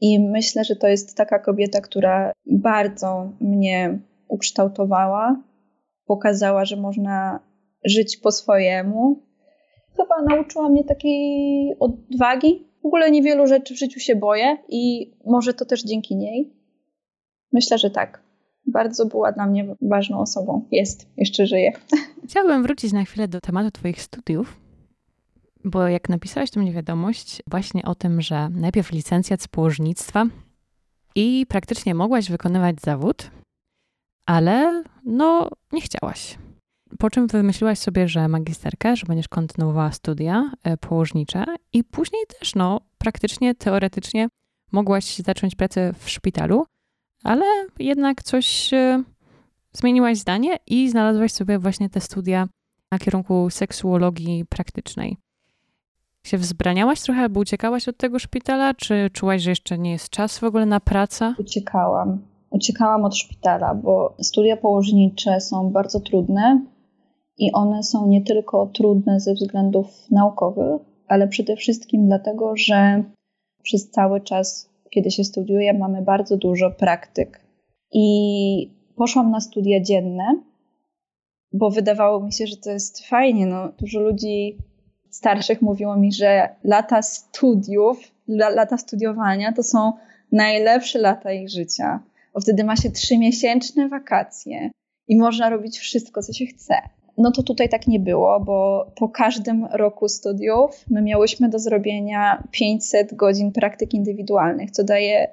I myślę, że to jest taka kobieta, która bardzo mnie ukształtowała, pokazała, że można żyć po swojemu. Chyba nauczyła mnie takiej odwagi. W ogóle niewielu rzeczy w życiu się boję i może to też dzięki niej. Myślę, że tak. Bardzo była dla mnie ważną osobą. Jest, jeszcze żyje. *laughs* Chciałabym wrócić na chwilę do tematu Twoich studiów, bo jak napisałaś tu mnie wiadomość właśnie o tym, że najpierw licencjat z położnictwa i praktycznie mogłaś wykonywać zawód, ale no nie chciałaś. Po czym wymyśliłaś sobie, że magisterkę, że będziesz kontynuowała studia e, położnicze i później też, no, praktycznie, teoretycznie mogłaś zacząć pracę w szpitalu, ale jednak coś e, zmieniłaś zdanie i znalazłaś sobie właśnie te studia na kierunku seksuologii praktycznej. Się wzbraniałaś trochę albo uciekałaś od tego szpitala, czy czułaś, że jeszcze nie jest czas w ogóle na pracę? Uciekałam. Uciekałam od szpitala, bo studia położnicze są bardzo trudne i one są nie tylko trudne ze względów naukowych, ale przede wszystkim dlatego, że przez cały czas, kiedy się studiuje, mamy bardzo dużo praktyk. I poszłam na studia dzienne, bo wydawało mi się, że to jest fajnie. No, dużo ludzi starszych mówiło mi, że lata studiów, lata studiowania to są najlepsze lata ich życia, bo wtedy ma się trzymiesięczne wakacje i można robić wszystko, co się chce. No to tutaj tak nie było, bo po każdym roku studiów my miałyśmy do zrobienia 500 godzin praktyk indywidualnych, co daje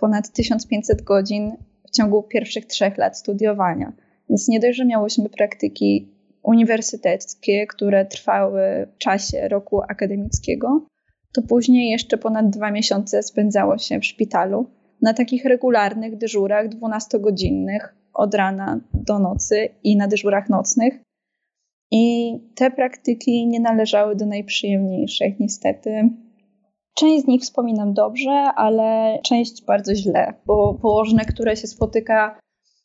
ponad 1500 godzin w ciągu pierwszych trzech lat studiowania. Więc nie dość, że miałyśmy praktyki uniwersyteckie, które trwały w czasie roku akademickiego, to później jeszcze ponad dwa miesiące spędzało się w szpitalu na takich regularnych dyżurach 12-godzinnych od rana do nocy i na dyżurach nocnych. I te praktyki nie należały do najprzyjemniejszych, niestety. Część z nich wspominam dobrze, ale część bardzo źle, bo położne, które się spotyka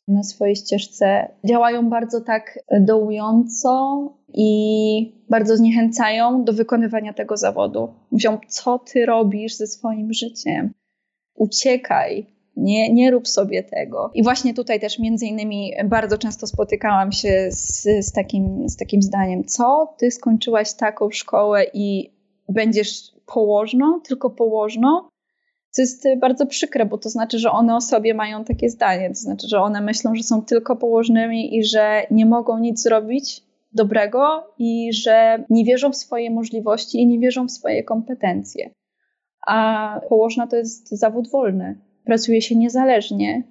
na swojej ścieżce, działają bardzo tak dołująco i bardzo zniechęcają do wykonywania tego zawodu. Mówią, co ty robisz ze swoim życiem? Uciekaj, nie, nie rób sobie tego. I właśnie tutaj też między innymi bardzo często spotykałam się z, z, takim, z takim zdaniem, co ty skończyłaś taką szkołę i będziesz położną, tylko położną, co jest bardzo przykre, bo to znaczy, że one o sobie mają takie zdanie, to znaczy, że one myślą, że są tylko położnymi i że nie mogą nic zrobić dobrego i że nie wierzą w swoje możliwości i nie wierzą w swoje kompetencje. A położna to jest zawód wolny pracuje się niezależnie.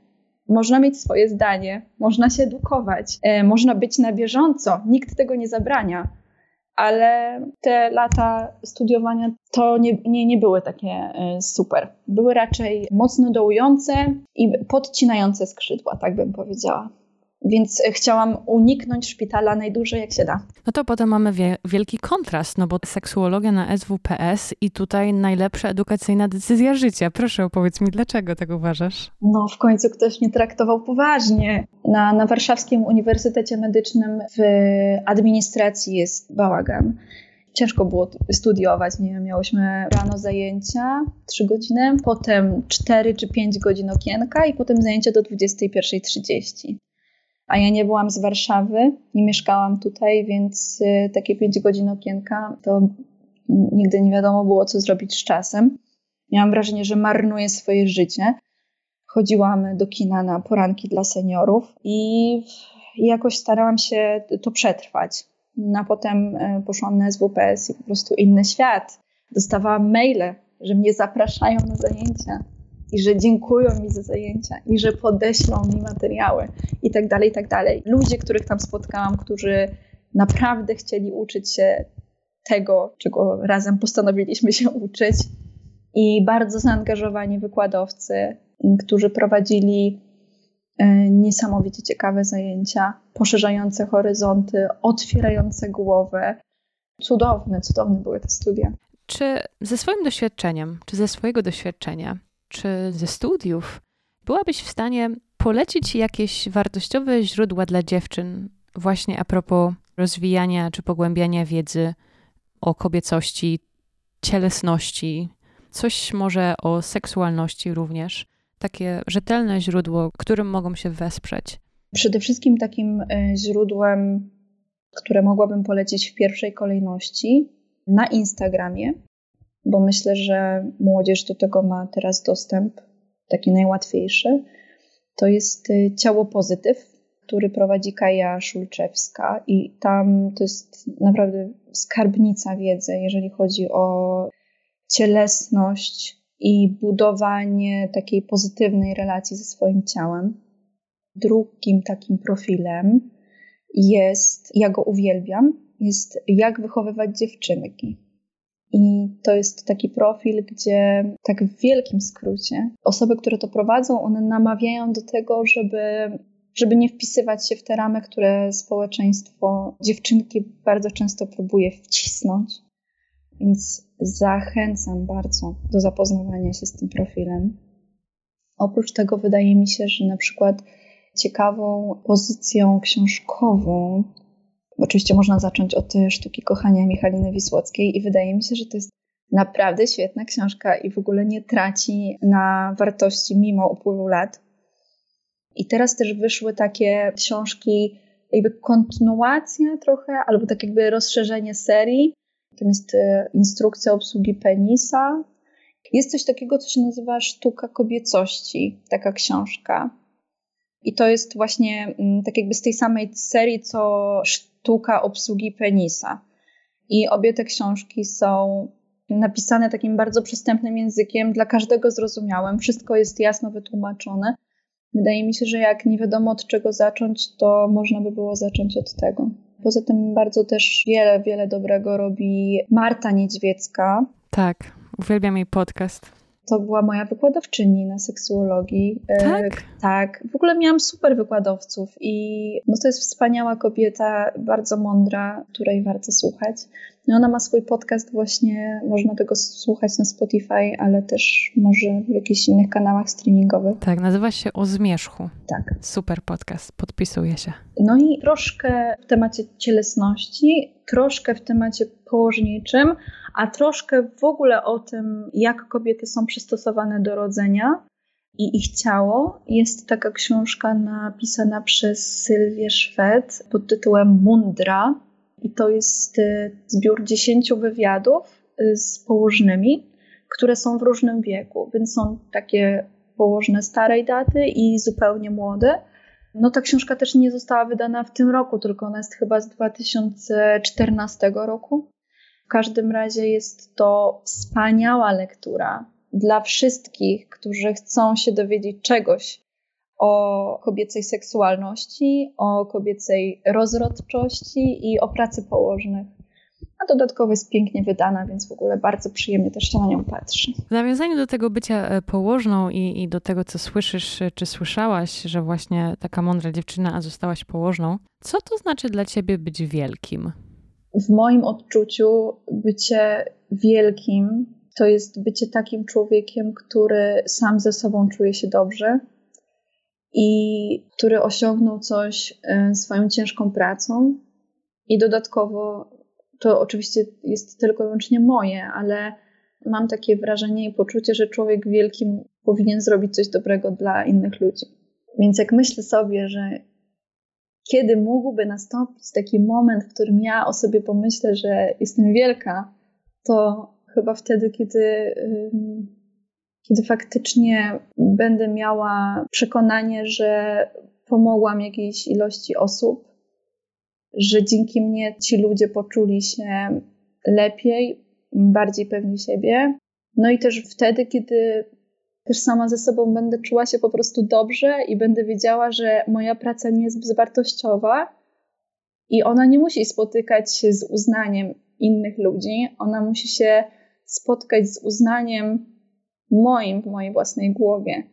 Można mieć swoje zdanie, można się edukować, e, można być na bieżąco, nikt tego nie zabrania, ale te lata studiowania to nie, nie, nie były takie e, super. Były raczej mocno dołujące i podcinające skrzydła, tak bym powiedziała. Więc chciałam uniknąć szpitala najdłużej jak się da. No to potem mamy wie, wielki kontrast, no bo seksuologia na SWPS i tutaj najlepsza edukacyjna decyzja życia. Proszę opowiedz mi, dlaczego tak uważasz? No w końcu ktoś mnie traktował poważnie. Na, na Warszawskim Uniwersytecie Medycznym w administracji jest bałagan ciężko było studiować. Nie miałyśmy rano zajęcia 3 godziny, potem 4 czy 5 godzin okienka i potem zajęcia do 21.30 a ja nie byłam z Warszawy, nie mieszkałam tutaj, więc y, takie 5 godzin okienka to nigdy nie wiadomo było, co zrobić z czasem. Miałam wrażenie, że marnuję swoje życie. Chodziłam do kina na poranki dla seniorów i jakoś starałam się to przetrwać. No, a potem y, poszłam na SWPS i po prostu inny świat. Dostawałam maile, że mnie zapraszają na zajęcia i że dziękują mi za zajęcia i że podeślą mi materiały i tak dalej, i tak dalej. Ludzie, których tam spotkałam, którzy naprawdę chcieli uczyć się tego, czego razem postanowiliśmy się uczyć i bardzo zaangażowani wykładowcy, którzy prowadzili e, niesamowicie ciekawe zajęcia, poszerzające horyzonty, otwierające głowę. Cudowne, cudowne były te studia. Czy ze swoim doświadczeniem, czy ze swojego doświadczenia czy ze studiów, byłabyś w stanie polecić jakieś wartościowe źródła dla dziewczyn, właśnie a propos rozwijania czy pogłębiania wiedzy o kobiecości, cielesności, coś może o seksualności również, takie rzetelne źródło, którym mogą się wesprzeć. Przede wszystkim takim e, źródłem, które mogłabym polecić w pierwszej kolejności na Instagramie, bo myślę, że młodzież do tego ma teraz dostęp, taki najłatwiejszy. To jest e, Ciało Pozytyw, który prowadzi Kaja Szulczewska i tam to jest naprawdę skarbnica wiedzy, jeżeli chodzi o cielesność i budowanie takiej pozytywnej relacji ze swoim ciałem. Drugim takim profilem jest, ja go uwielbiam, jest jak wychowywać dziewczynki. I to jest taki profil, gdzie tak w wielkim skrócie osoby, które to prowadzą, one namawiają do tego, żeby żeby nie wpisywać się w te ramy, które społeczeństwo dziewczynki bardzo często próbuje wcisnąć. Więc zachęcam bardzo do zapoznawania się z tym profilem. Oprócz tego wydaje mi się, że na przykład ciekawą pozycją książkową, oczywiście można zacząć od sztuki kochania Michaliny Wisłockiej i wydaje mi się, że to jest naprawdę świetna książka i w ogóle nie traci na wartości mimo upływu lat. I teraz też wyszły takie książki, jakby kontynuacja trochę, albo tak jakby rozszerzenie serii. Tam jest e, instrukcja obsługi penisa. Jest coś takiego, co się nazywa Sztuka Kobiecości, taka książka. I to jest właśnie mm, tak jakby z tej samej serii, co Sztuka Obsługi Penisa. I obie te książki są napisane takim bardzo przystępnym językiem, dla każdego zrozumiałym. Wszystko jest jasno wytłumaczone. Wydaje mi się, że jak nie wiadomo od czego zacząć, to można by było zacząć od tego. Poza tym bardzo też wiele, wiele dobrego robi Marta Niedźwiecka. Tak, uwielbiam jej podcast. To była moja wykładowczyni na seksuologii. E, tak? tak. W ogóle miałam super wykładowców i no to jest wspaniała kobieta, bardzo mądra, której warto słuchać. No ona ma swój podcast właśnie, można tego słuchać na Spotify, ale też może w jakichś innych kanałach streamingowych. Tak, nazywa się O Zmierzchu. Tak. Super podcast, podpisuję się. No i troszkę w temacie cielesności, troszkę w temacie położniczym, a troszkę w ogóle o tym, jak kobiety są przystosowane do rodzenia i ich ciało. Jest taka książka napisana przez Sylwię Szwed pod tytułem Mundra. I to jest y, zbiór dziesięciu wywiadów y, z położnymi, które są w różnym wieku, więc są takie położne starej daty i zupełnie młode. No ta książka też nie została wydana w tym roku, tylko ona jest chyba z 2014 roku. W każdym razie jest to wspaniała lektura dla wszystkich, którzy chcą się dowiedzieć czegoś o kobiecej seksualności, o kobiecej rozrodczości i o pracy położnych. A dodatkowo jest pięknie wydana, więc w ogóle bardzo przyjemnie też się na nią patrzy. W nawiązaniu do tego bycia e, położną i, i do tego, co słyszysz, czy słyszałaś, że właśnie taka mądra dziewczyna, a zostałaś położną, co to znaczy dla ciebie być wielkim? w moim odczuciu bycie wielkim to jest bycie takim człowiekiem, który sam ze sobą czuje się dobrze i który osiągnął coś e, swoją ciężką pracą. I dodatkowo to oczywiście jest tylko i wyłącznie moje, ale mam takie wrażenie i poczucie, że człowiek wielkim powinien zrobić coś dobrego dla innych ludzi. Więc jak myślę sobie, że kiedy mógłby nastąpić taki moment, w którym ja o sobie pomyślę, że jestem wielka, to chyba wtedy, kiedy, kiedy faktycznie będę miała przekonanie, że pomogłam jakiejś ilości osób, że dzięki mnie ci ludzie poczuli się lepiej, bardziej pewni siebie. No i też wtedy, kiedy też sama ze sobą będę czuła się po prostu dobrze i będę wiedziała, że moja praca nie jest bezwartościowa i ona nie musi spotykać się z uznaniem innych ludzi, ona musi się spotkać z uznaniem moim w mojej własnej głowie.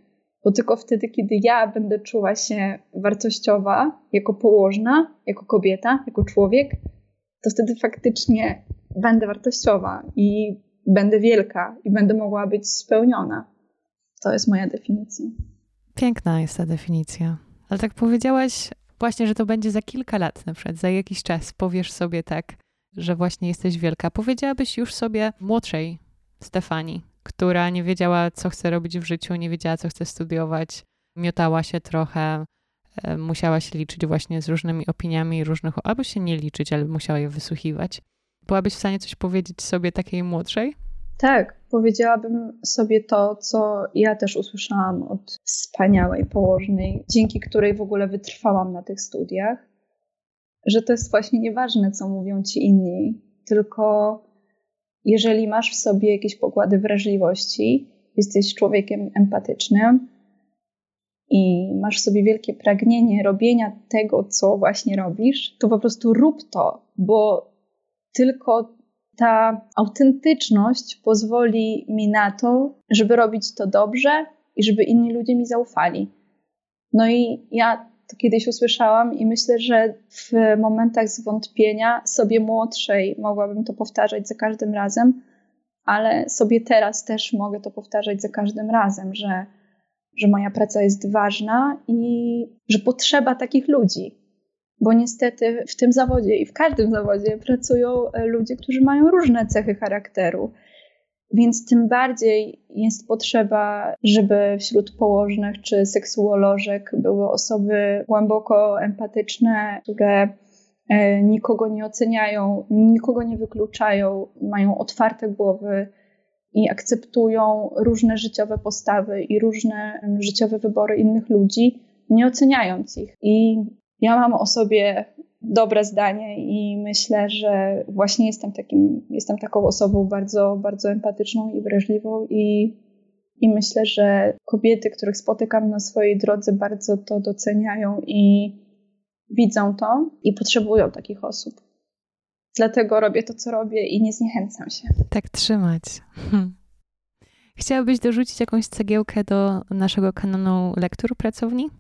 Bo tylko wtedy, kiedy ja będę czuła się wartościowa jako położna, jako kobieta, jako człowiek, to wtedy faktycznie będę wartościowa i będę wielka i będę mogła być spełniona. To jest moja definicja. Piękna jest ta definicja. Ale tak powiedziałaś właśnie, że to będzie za kilka lat, na przykład za jakiś czas powiesz sobie tak, że właśnie jesteś wielka. Powiedziałabyś już sobie młodszej Stefanii, która nie wiedziała, co chce robić w życiu, nie wiedziała, co chce studiować, miotała się trochę, e, musiałaś liczyć właśnie z różnymi opiniami różnych, albo się nie liczyć, ale musiała je wysłuchiwać. Byłabyś w stanie coś powiedzieć sobie takiej młodszej? Tak, powiedziałabym sobie to, co ja też usłyszałam od wspaniałej położnej, dzięki której w ogóle wytrwałam na tych studiach, że to jest właśnie nieważne, co mówią ci inni, tylko jeżeli masz w sobie jakieś pokłady wrażliwości, jesteś człowiekiem empatycznym i masz w sobie wielkie pragnienie robienia tego, co właśnie robisz, to po prostu rób to, bo tylko ta autentyczność pozwoli mi na to, żeby robić to dobrze i żeby inni ludzie mi zaufali. No i ja to kiedyś usłyszałam i myślę, że w momentach zwątpienia sobie młodszej mogłabym to powtarzać za każdym razem, ale sobie teraz też mogę to powtarzać za każdym razem, że, że moja praca jest ważna i że potrzeba takich ludzi. Bo niestety w tym zawodzie i w każdym zawodzie pracują e, ludzie, którzy mają różne cechy charakteru. Więc tym bardziej jest potrzeba, żeby wśród położnych czy seksuolożek były osoby głęboko empatyczne, które e, nikogo nie oceniają, nikogo nie wykluczają, mają otwarte głowy i akceptują różne życiowe postawy i różne życiowe wybory innych ludzi, nie oceniając ich. I ja mam o sobie dobre zdanie i myślę, że właśnie jestem takim, jestem taką osobą bardzo, bardzo empatyczną i wrażliwą i, i myślę, że kobiety, których spotykam na swojej drodze bardzo to doceniają i widzą to i potrzebują takich osób. Dlatego robię to, co robię i nie zniechęcam się. Tak trzymać. Hm. Chciałabyś dorzucić jakąś cegiełkę do naszego kanonu lektur pracowni?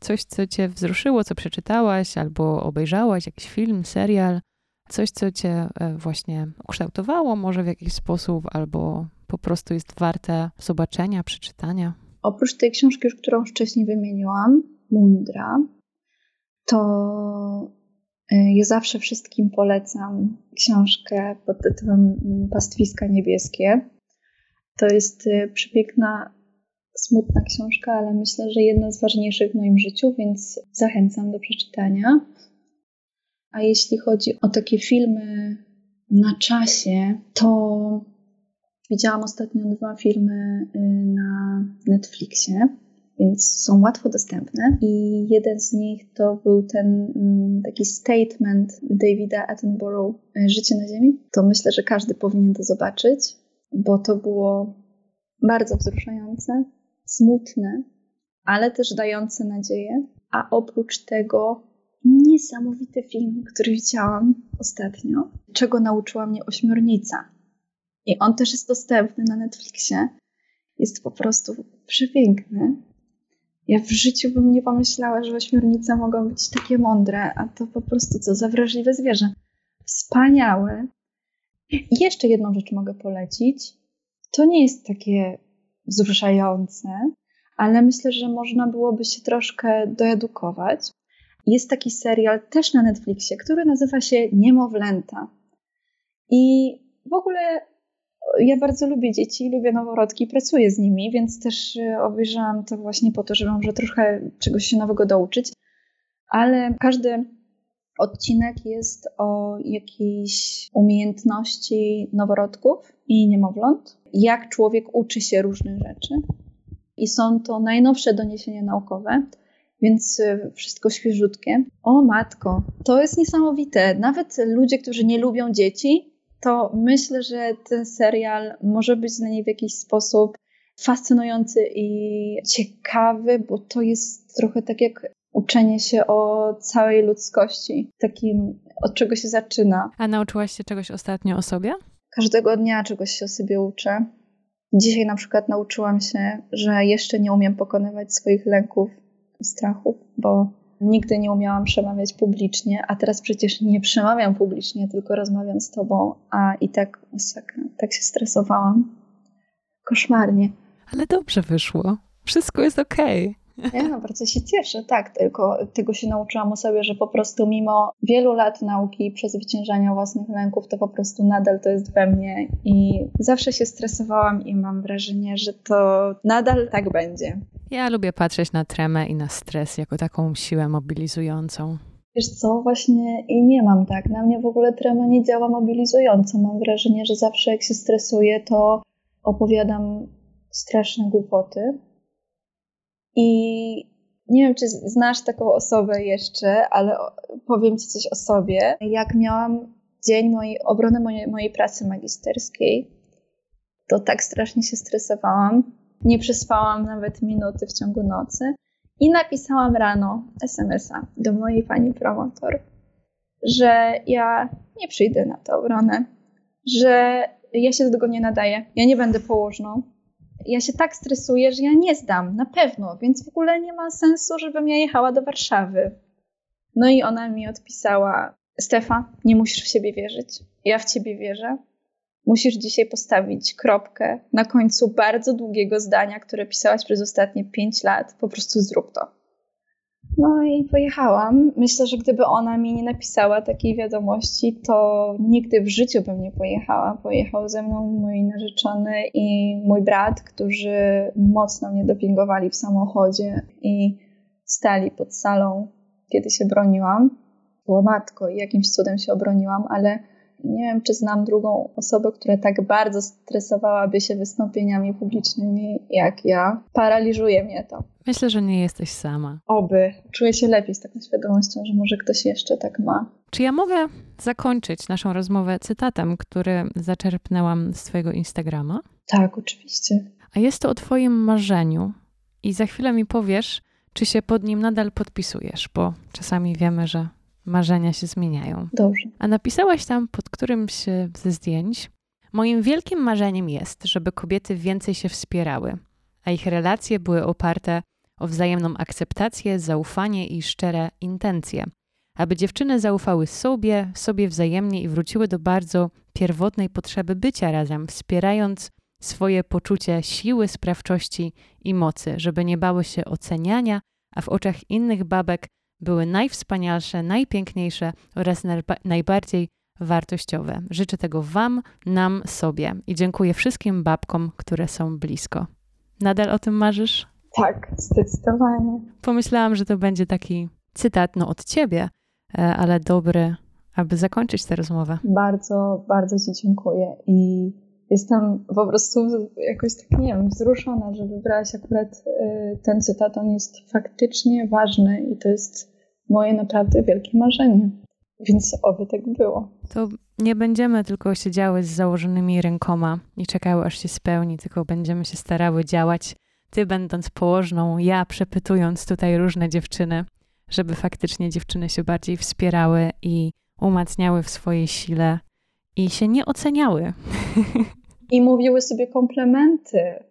Coś, co cię wzruszyło, co przeczytałaś albo obejrzałaś, jakiś film, serial, coś, co cię e, właśnie ukształtowało może w jakiś sposób, albo po prostu jest warte zobaczenia, przeczytania? Oprócz tej książki, już którą wcześniej wymieniłam, Mundra, to e, ja zawsze wszystkim polecam książkę pod tytułem Pastwiska Niebieskie. To jest e, przepiękna smutna książka, ale myślę, że jedna z ważniejszych w moim życiu, więc zachęcam do przeczytania. A jeśli chodzi o takie filmy na czasie, to widziałam ostatnio dwa filmy y, na Netflixie, więc są łatwo dostępne. I jeden z nich to był ten mm, taki statement Davida Attenborough, y, Życie na Ziemi. To myślę, że każdy powinien to zobaczyć, bo to było bardzo wzruszające smutne, ale też dające nadzieję. A oprócz tego niesamowity film, który widziałam ostatnio, czego nauczyła mnie ośmiornica. I on też jest dostępny na Netflixie. Jest po prostu przepiękny. Ja w życiu bym nie pomyślała, że ośmiornice mogą być takie mądre, a to po prostu co za wrażliwe zwierzę. Wspaniałe. I jeszcze jedną rzecz mogę polecić. To nie jest takie wzruszające, ale myślę, że można byłoby się troszkę doedukować. Jest taki serial też na Netflixie, który nazywa się Niemowlęta. I w ogóle ja bardzo lubię dzieci, lubię noworodki, pracuję z nimi, więc też e, obejrzałam to właśnie po to, żeby może trochę czegoś się nowego douczyć. Ale każdy odcinek jest o jakiejś umiejętności noworodków i niemowląt, jak człowiek uczy się różnych rzeczy. I są to najnowsze doniesienia naukowe, więc y, wszystko świeżutkie. O matko, to jest niesamowite. Nawet ludzie, którzy nie lubią dzieci, to myślę, że ten serial może być dla niej w jakiś sposób fascynujący i ciekawy, bo to jest trochę tak jak uczenie się o całej ludzkości, takim od czego się zaczyna. A nauczyłaś się czegoś ostatnio o sobie? Każdego dnia czegoś się o sobie uczę. Dzisiaj na przykład nauczyłam się, że jeszcze nie umiem pokonywać swoich lęków i strachów, bo nigdy nie umiałam przemawiać publicznie, a teraz przecież nie przemawiam publicznie, tylko rozmawiam z tobą, a i tak masakra, tak się stresowałam. Koszmarnie. Ale dobrze wyszło. Wszystko jest okej. Okay. Ja no, bardzo się cieszę, tak, tylko tego się nauczyłam o sobie, że po prostu mimo wielu lat nauki i przezwyciężania własnych lęków, to po prostu nadal to jest we mnie i zawsze się stresowałam i mam wrażenie, że to nadal tak będzie. Ja lubię patrzeć na tremę i na stres jako taką siłę mobilizującą. Wiesz co, właśnie i nie mam tak. Na mnie w ogóle trema nie działa mobilizująco. Mam wrażenie, że zawsze jak się stresuję, to opowiadam straszne głupoty. I nie wiem, czy znasz taką osobę jeszcze, ale powiem Ci coś o sobie. Jak miałam dzień mojej, obrony mojej, mojej pracy magisterskiej, to tak strasznie się stresowałam. Nie przespałam nawet minuty w ciągu nocy. I napisałam rano SMS-a do mojej pani promotor, że ja nie przyjdę na tę obronę, że ja się do tego nie nadaję, ja nie będę położną. Ja się tak stresuję, że ja nie zdam, na pewno, więc w ogóle nie ma sensu, żebym ja jechała do Warszawy. No i ona mi odpisała: Stefa, nie musisz w siebie wierzyć. Ja w ciebie wierzę. Musisz dzisiaj postawić kropkę na końcu bardzo długiego zdania, które pisałaś przez ostatnie pięć lat. Po prostu zrób to. No i pojechałam. Myślę, że gdyby ona mi nie napisała takiej wiadomości, to nigdy w życiu bym nie pojechała. Pojechał ze mną mój narzeczony i mój brat, którzy mocno mnie dopingowali w samochodzie i stali pod salą, kiedy się broniłam. Było matko i jakimś cudem się obroniłam, ale nie wiem, czy znam drugą osobę, która tak bardzo stresowałaby się wystąpieniami publicznymi jak ja. Paraliżuje mnie to. Myślę, że nie jesteś sama. Oby. Czuję się lepiej z taką świadomością, że może ktoś jeszcze tak ma. Czy ja mogę zakończyć naszą rozmowę cytatem, który zaczerpnęłam z Twojego Instagrama? Tak, oczywiście. A jest to o Twoim marzeniu. I za chwilę mi powiesz, czy się pod nim nadal podpisujesz, bo czasami wiemy, że marzenia się zmieniają. Dobrze. A napisałaś tam pod którymś ze zdjęć: Moim wielkim marzeniem jest, żeby kobiety więcej się wspierały, a ich relacje były oparte o wzajemną akceptację, zaufanie i szczere intencje. Aby dziewczyny zaufały sobie, sobie wzajemnie i wróciły do bardzo pierwotnej potrzeby bycia razem, wspierając swoje poczucie siły, sprawczości i mocy, żeby nie bały się oceniania, a w oczach innych babek były najwspanialsze, najpiękniejsze oraz najbardziej wartościowe. Życzę tego Wam, nam, sobie i dziękuję wszystkim babkom, które są blisko. Nadal o tym marzysz? Tak, zdecydowanie. Pomyślałam, że to będzie taki cytat no, od Ciebie, e, ale dobry, aby zakończyć tę rozmowę. Bardzo, bardzo Ci dziękuję i jestem po prostu jakoś tak, nie wiem, wzruszona, że wybrałaś akurat e, ten cytat. On jest faktycznie ważny i to jest moje naprawdę wielkie marzenie. Więc oby tak było. To nie będziemy tylko siedziały z założonymi rękoma i czekały, aż się spełni, tylko będziemy się starały działać. Ty będąc położną, ja przepytując tutaj różne dziewczyny, żeby faktycznie dziewczyny się bardziej wspierały i umacniały w swojej sile i się nie oceniały. *laughs* I mówiły sobie komplementy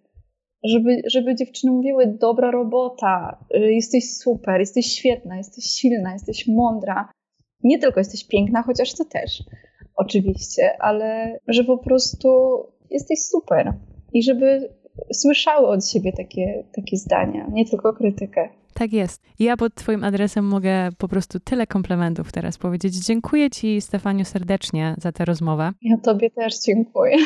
żeby, żeby dziewczyny mówiły dobra robota, y, jesteś super, jesteś świetna, jesteś silna, jesteś mądra. Nie tylko jesteś piękna, chociaż to też, oczywiście, ale że po prostu jesteś super i żeby słyszały od siebie takie, takie zdania, nie tylko krytykę. Tak jest. Ja pod Twoim adresem mogę po prostu tyle komplementów teraz powiedzieć. Dziękuję Ci, Stefaniu, serdecznie za tę rozmowę. Ja Tobie też dziękuję.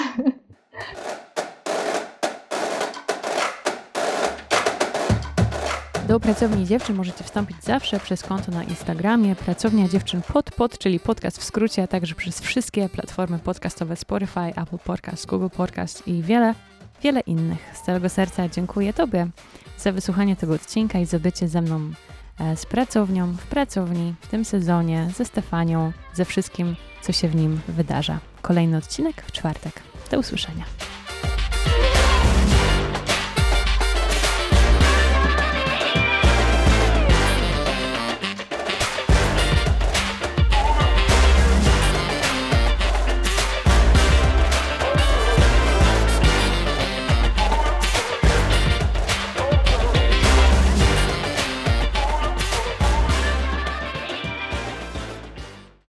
Do Pracowni Dziewczyn możecie wstąpić zawsze przez konto na Instagramie Pracownia Dziewczyn pod pod, czyli podcast w skrócie, a także przez wszystkie platformy podcastowe Spotify, Apple Podcast, Google Podcast i wiele, wiele innych. Z całego serca dziękuję Tobie za wysłuchanie tego odcinka i za bycie ze mną e, z pracownią, w pracowni, w tym sezonie, ze Stefanią, ze wszystkim, co się w nim wydarza. Kolejny odcinek w czwartek. Do usłyszenia.